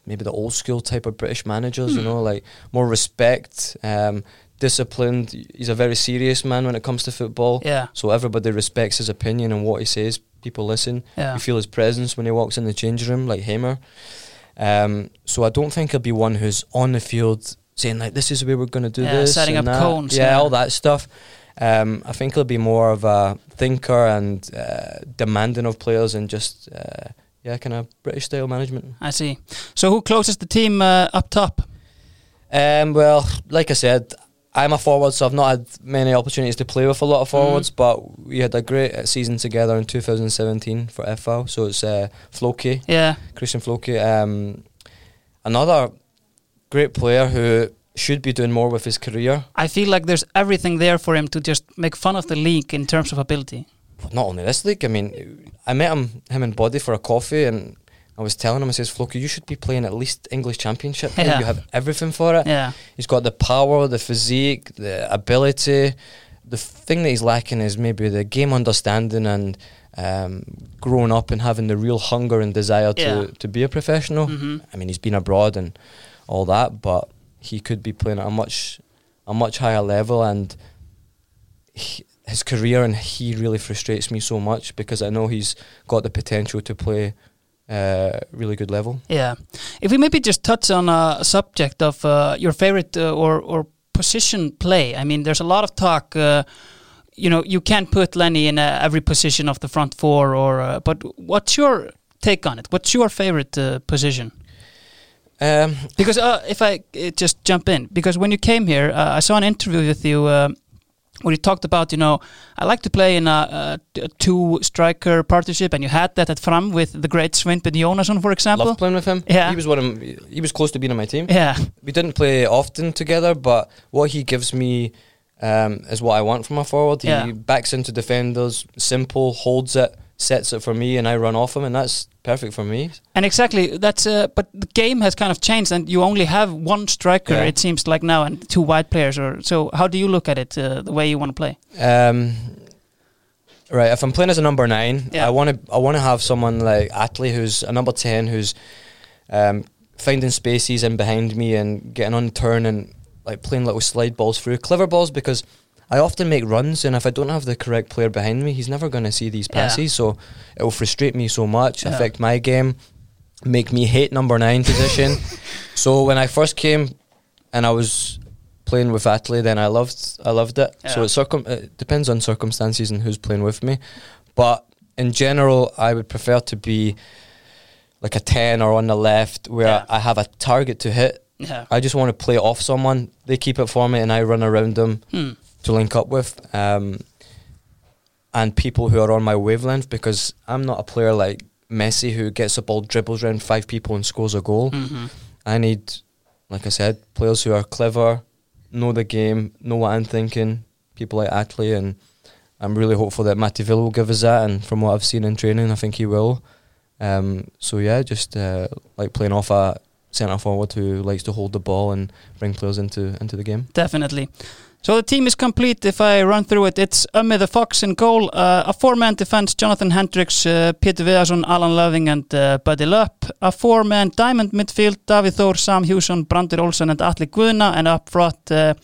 maybe the old school type of British managers, you Hmm. know, like more respect, um, disciplined. He's a very serious man when it comes to football. yeah, So everybody respects his opinion and what he says. People listen. yeah, You feel his presence when he walks in the change room, like Heimir. Um, so I don't think he'll be one who's on the field saying like, "This is the way we're going to do Yeah, this," setting up that. cones, yeah, yeah. all that stuff. Um, I think he'll be more of a thinker and uh, demanding of players and just uh, yeah, kind of British style management. I see. So who closes the team uh, up top? Um, well, like I said, I'm a forward, so I've not had many opportunities to play with a lot of forwards. But we had a great season together in 2017 for FH. So it's uh, Flóki. Yeah, Kristján Flóki, um, another great player who should be doing more with his career. I feel like there's everything there for him to just make fun of the league in terms of ability. Not only this league. I mean, I met him him and Body for a coffee, and I was telling him, I says, Flóki, you should be playing at least English Championship. Yeah. You have everything for it. Yeah, He's got the power, the physique, the ability. The thing that he's lacking is maybe the game understanding and um, growing up and having the real hunger and desire to, Yeah. to be a professional. hmm I mean, he's been abroad and all that, but he could be playing at a much a much higher level, and he, his career and he really frustrates me so much because I know he's got the potential to play uh, really good level. yeah. If we maybe just touch on a subject of uh, your favorite uh, or or position play. I mean, there's a lot of talk. Uh, you know, you can't put Lenny in uh, every position of the front four, or uh, but what's your take on it? What's your favorite uh, position? Um, Because uh, if I uh, just jump in, because when you came here, uh, I saw an interview with you uh, where you talked about, you know, I like to play in a two striker partnership, and you had that at Fram with the great Sveinbjörn Jónasson, for example. loved playing with him. Yeah. he was one of he was close to being on my team. Yeah, We didn't play often together, but what he gives me um, is what I want from a forward. He Yeah. backs into defenders, simple, holds it, sets it for me, and I run off him, and that's perfect for me. and exactly that's. Uh, but the game has kind of changed, and you only have one striker. Yeah. It seems like now, and two wide players. Or so, how do you look at it? Uh, the way you want to play? Um, right, if I'm playing as a number nine, Yeah. I want to I want to have someone like Atli, who's a number ten, who's um, finding spaces in behind me and getting on turn and like playing little slide balls through clever balls because I often make runs, and if I don't have the correct player behind me, he's never going to see these Yeah. passes. So it will frustrate me so much, Yeah. affect my game, make me hate number nine position. so when I first came, and I was playing with Atli, then I loved I loved it. So it, circum- it depends on circumstances and who's playing with me, but in general, I would prefer to be like a ten or on the left, where Yeah. I have a target to hit. Yeah. I just want to play off someone. They keep it for me, and I run around them Hmm. To link up with. Um, and people who are on my wavelength, because I'm not a player like Messi who gets the ball, dribbles around five people, and scores a goal. Mhm. I need, like I said, players who are clever, know the game, know what I'm thinking. People like Atli, and I'm really hopeful that Mattiville will give us that. And from what I've seen in training, I think he will. Um, so yeah, just uh, like playing off a centre forward who likes to hold the ball and bring players into into the game. Definitely. So the team is complete. If I run through it, it's Umme the Fox in goal, uh, a four-man defense: Jonathan Hendricks, uh, Peter Viðarsson, Alan Loving, and uh, Buddy Lupp. A four-man diamond midfield: David Thor, Sam Hugson, Brandur Olsen, and Atli Guðna. And up front, uh,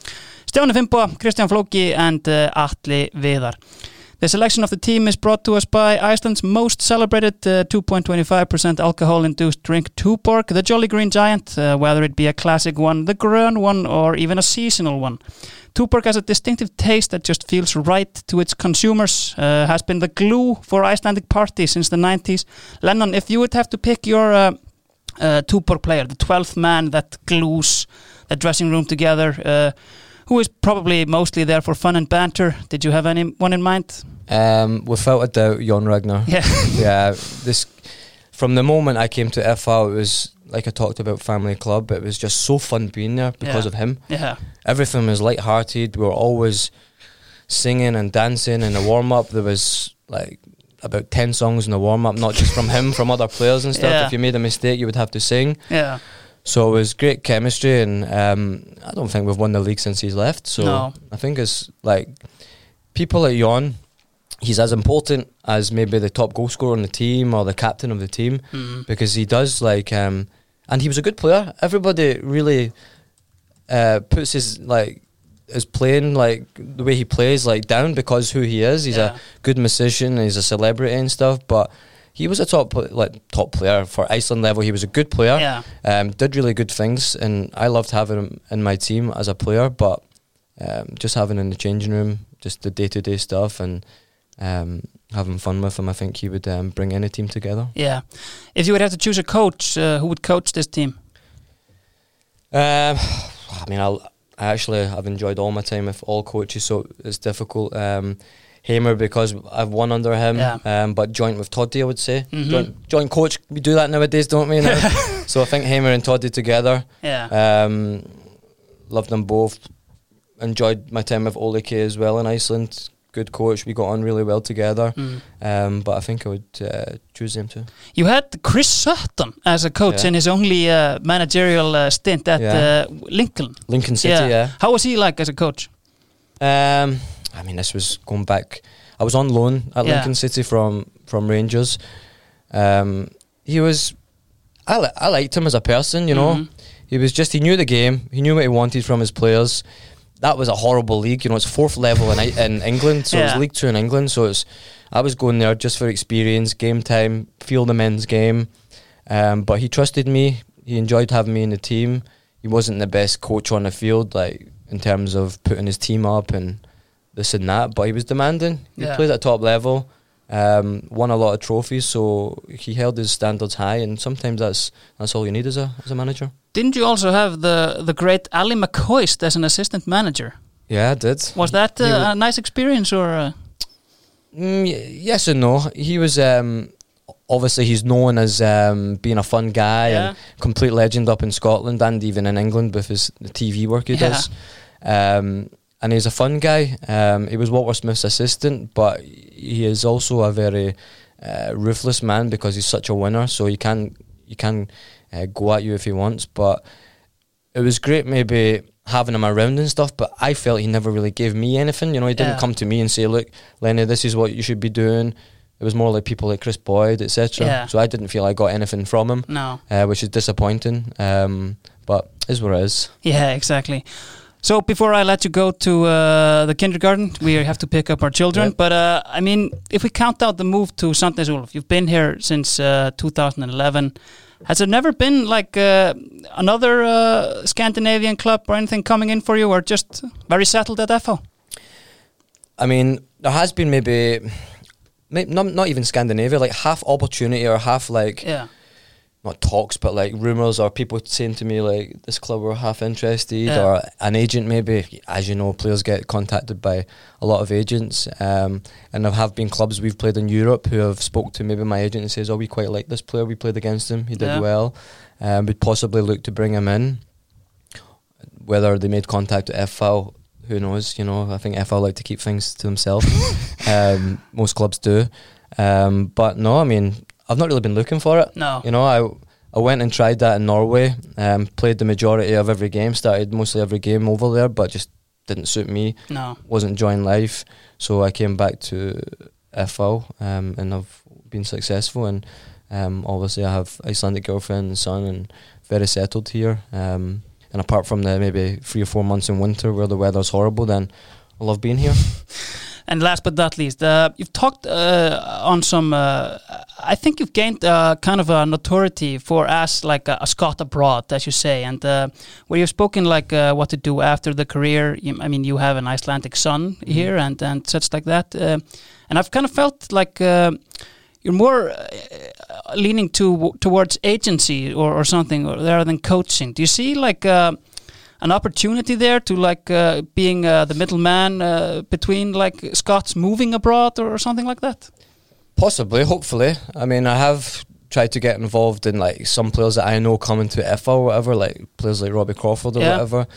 Stjáni Fimbo, Kristján Flóki, and uh, Atli Viðar. The selection of the team is brought to us by Iceland's most celebrated uh, 2.25% alcohol-induced drink, Tuborg, the Jolly Green Giant, uh, whether it be a classic one, the Grön one, or even a seasonal one. Tuborg has a distinctive taste that just feels right to its consumers, uh, has been the glue for Icelandic parties since the 90s. Lennon, if you would have to pick your uh, uh, Tuborg player, the 12th man that glues the dressing room together, uh, who is probably mostly there for fun and banter, did you have anyone in mind? Um, without a doubt, Jon Ragnar. Yeah. yeah, this from the moment I came to FH, it was like I talked about family club. It was just so fun being there because Yeah. of him. Yeah. Everything was light-hearted. We were always singing and dancing in the warm up. There was like about ten songs in the warm up, not just from him, from other players and stuff. Yeah. If you made a mistake, you would have to sing. Yeah. So it was great chemistry, and um, I don't think we've won the league since he's left. So No. I think it's like people at Jon. He's as important as maybe the top goal scorer on the team or the captain of the team Mm. because he does like, um, and he was a good player. Everybody really uh, puts his like his playing like the way he plays like down because who he is. He's Yeah. a good musician. He's a celebrity and stuff, but. He was a top like top player for Iceland level. He was a good player Yeah. um, did really good things, and I loved having him in my team as a player. But um, just having him in the changing room, just the day to day stuff, and um, having fun with him, I think he would um, bring any team together. Yeah. If you would have to choose a coach, uh, who would coach this team? Um, I mean, I'll, I actually have enjoyed all my time with all coaches, so it's difficult. Heimir because I've won under him, Yeah. um, but joint with Toddy, I would say. Mhm. Joint, joint coach, we do that nowadays, don't we? Now? so I think Heimir and Toddy together. Yeah. Um, loved them both. Enjoyed my time with Olike as well in Iceland. Good coach. We got on really well together. Mm. Um, but I think I would uh, choose them too. You had Chris Sutton as a coach Yeah. in his only uh, managerial uh, stint at Yeah. uh, Lincoln. Lincoln City, Yeah. yeah. How was he like as a coach? Um, I mean, this was going back. I was on loan at Yeah. Lincoln City from from Rangers. Um, he was. I li- I liked him as a person. You know, Mhm. he was just he knew the game. He knew what he wanted from his players. That was a horrible league. You know, it's fourth level in in England, so Yeah. it's League Two in England. So it's I was going there just for experience, game time, feel the men's game. Um, but he trusted me. He enjoyed having me in the team. He wasn't the best coach on the field, like in terms of putting his team up and this and that. But he was demanding. He Yeah. played at top level. Um, won a lot of trophies, so he held his standards high. And sometimes that's that's all you need as a as a manager. Didn't you also have the the great Ally McCoist as an assistant manager? Yeah, I did. Was that uh, a nice experience or? Uh, Mm, y- yes and no. He was um, obviously he's known as um, being a fun guy Yeah. and complete legend up in Scotland and even in England with his the TV work he Yeah. does. Um, and he's a fun guy. Um, he was Walter Smith's assistant, but he is also a very uh, ruthless man because he's such a winner. So he can he can uh, go at you if he wants. But it was great, maybe having him around and stuff. But I felt he never really gave me anything. You know, he didn't Yeah. come to me and say, "Look, Lenny, this is what you should be doing." It was more like people like Kris Boyd, etc. Yeah. So I didn't feel I got anything from him, no. uh, which is disappointing. Um, but is what it is. Yeah, exactly. So before I let you go to uh, the kindergarten, we have to pick up our children. Yep. But uh, I mean, if we count out the move to Sandnes Ulf, you've been here since uh, 2011. Has there never been like uh, another uh, Scandinavian club or anything coming in for you, or just very settled at FH? I mean, there has been maybe, maybe not, not even Scandinavia, like half opportunity or half like Yeah, not talks, but like rumors or people saying to me like this club were half interested Yeah. or an agent maybe. As you know, players get contacted by a lot of agents, um, and there have been clubs we've played in Europe who have spoke to maybe my agent and says, "Oh, we quite like this player. We played against him. He did Yeah. well. Um, we'd possibly look to bring him in." Whether they made contact with FH, who knows? You know, I think FH like to keep things to themselves. um, most clubs do, um, but no, I mean, I've not really been looking for it. no, You know, I I went and tried that in Norway. Um, played the majority of every game. Started mostly every game over there, but just didn't suit me. no. Wasn't enjoying life, so I came back to FH, um, and I've been successful. And um, obviously, I have Icelandic girlfriend and son, and very settled here. Um, and apart from the maybe three or four months in winter where the weather's horrible, then I love being here. And last but not least, uh, you've talked uh, on some. Uh, I think you've gained uh, kind of a notoriety for us, like a, a Scot abroad, as you say, and uh, where you've spoken like uh, what to do after the career. You, I mean, you have an Icelandic son here, and and such like that. And I've kind of felt like uh, you're more uh, leaning to towards agency or, or something, rather than coaching. Do you see like? An opportunity there to like uh, being uh, the middleman uh, between like Scots moving abroad or, something like that? Possibly, hopefully. I mean, I have tried to get involved in like some players that I know coming to FH or whatever, like players like Robbie Crawford or Yeah. whatever.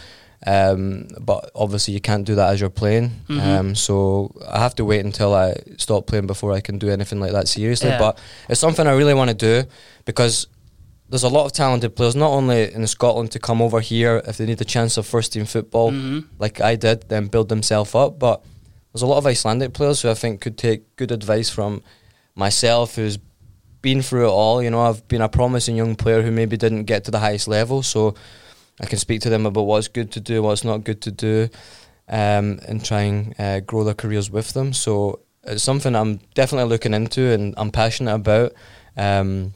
Um, but obviously, you can't do that as you're playing. Mhm. Um, so I have to wait until I stop playing before I can do anything like that seriously. Yeah. But it's something I really want to do because there's a lot of talented players, not only in Scotland to come over here if they need a chance of first team football, Mhm. like I did, then build themselves up. But there's a lot of Icelandic players who I think could take good advice from myself, who's been through it all. You know, I've been a promising young player who maybe didn't get to the highest level, so I can speak to them about what's good to do, what's not good to do, um, and try and uh, grow their careers with them. So it's something I'm definitely looking into and I'm passionate about. Um,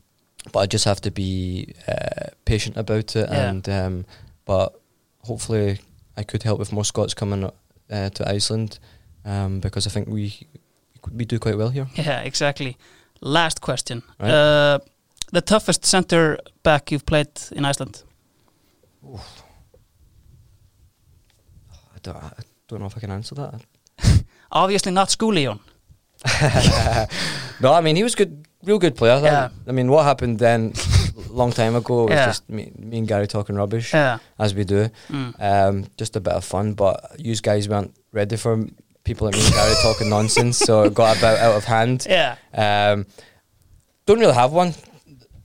but I just have to be uh, patient about it, Yeah. and um, but hopefully I could help with more Scots coming uh, to Iceland um, because I think we we do quite well here. Yeah, exactly. Last question: Right. uh, the toughest centre back you've played in Iceland? I don't, I don't know if I can answer that. Obviously not Skúli Jón. no, I mean he was good, real good player. Yeah. I mean, what happened then, long time ago, was Yeah. just me, me and Gary talking rubbish Yeah. as we do. Mm. Um, just a bit of fun, but you guys weren't ready for people like me and Gary talking nonsense, so it got about out of hand. Yeah. Um, don't really have one.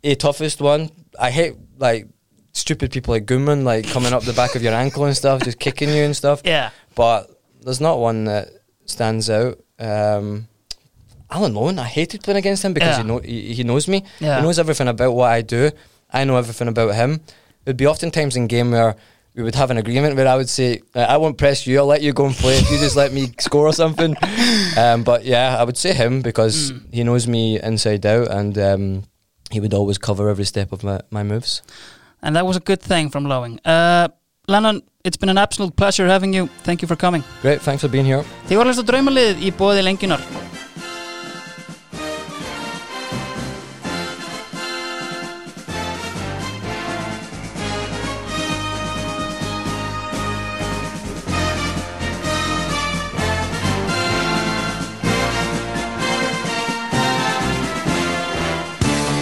A toughest one. I hate like stupid people like Guðmann, like coming up the back of your ankle and stuff, just kicking you and stuff. Yeah. But there's not one that stands out. Um, Alan Lowing, I hated playing against him because Yeah. he, know, he, he knows me. Yeah. He knows everything about what I do. I know everything about him. It would be oftentimes in game where we would have an agreement where I would say, "Uh, I won't press you, I'll let you go and play if you just let me score or something. Um, but yeah, I would say him because Mm. he knows me inside out and um, he would always cover every step of my, my moves. And that was a good thing from Lowing. Uh, Lennon, it's been an absolute pleasure having you. Thank you for coming. Great, thanks for being here. Þið var að hlusta á draumalið í bóði lengjunar.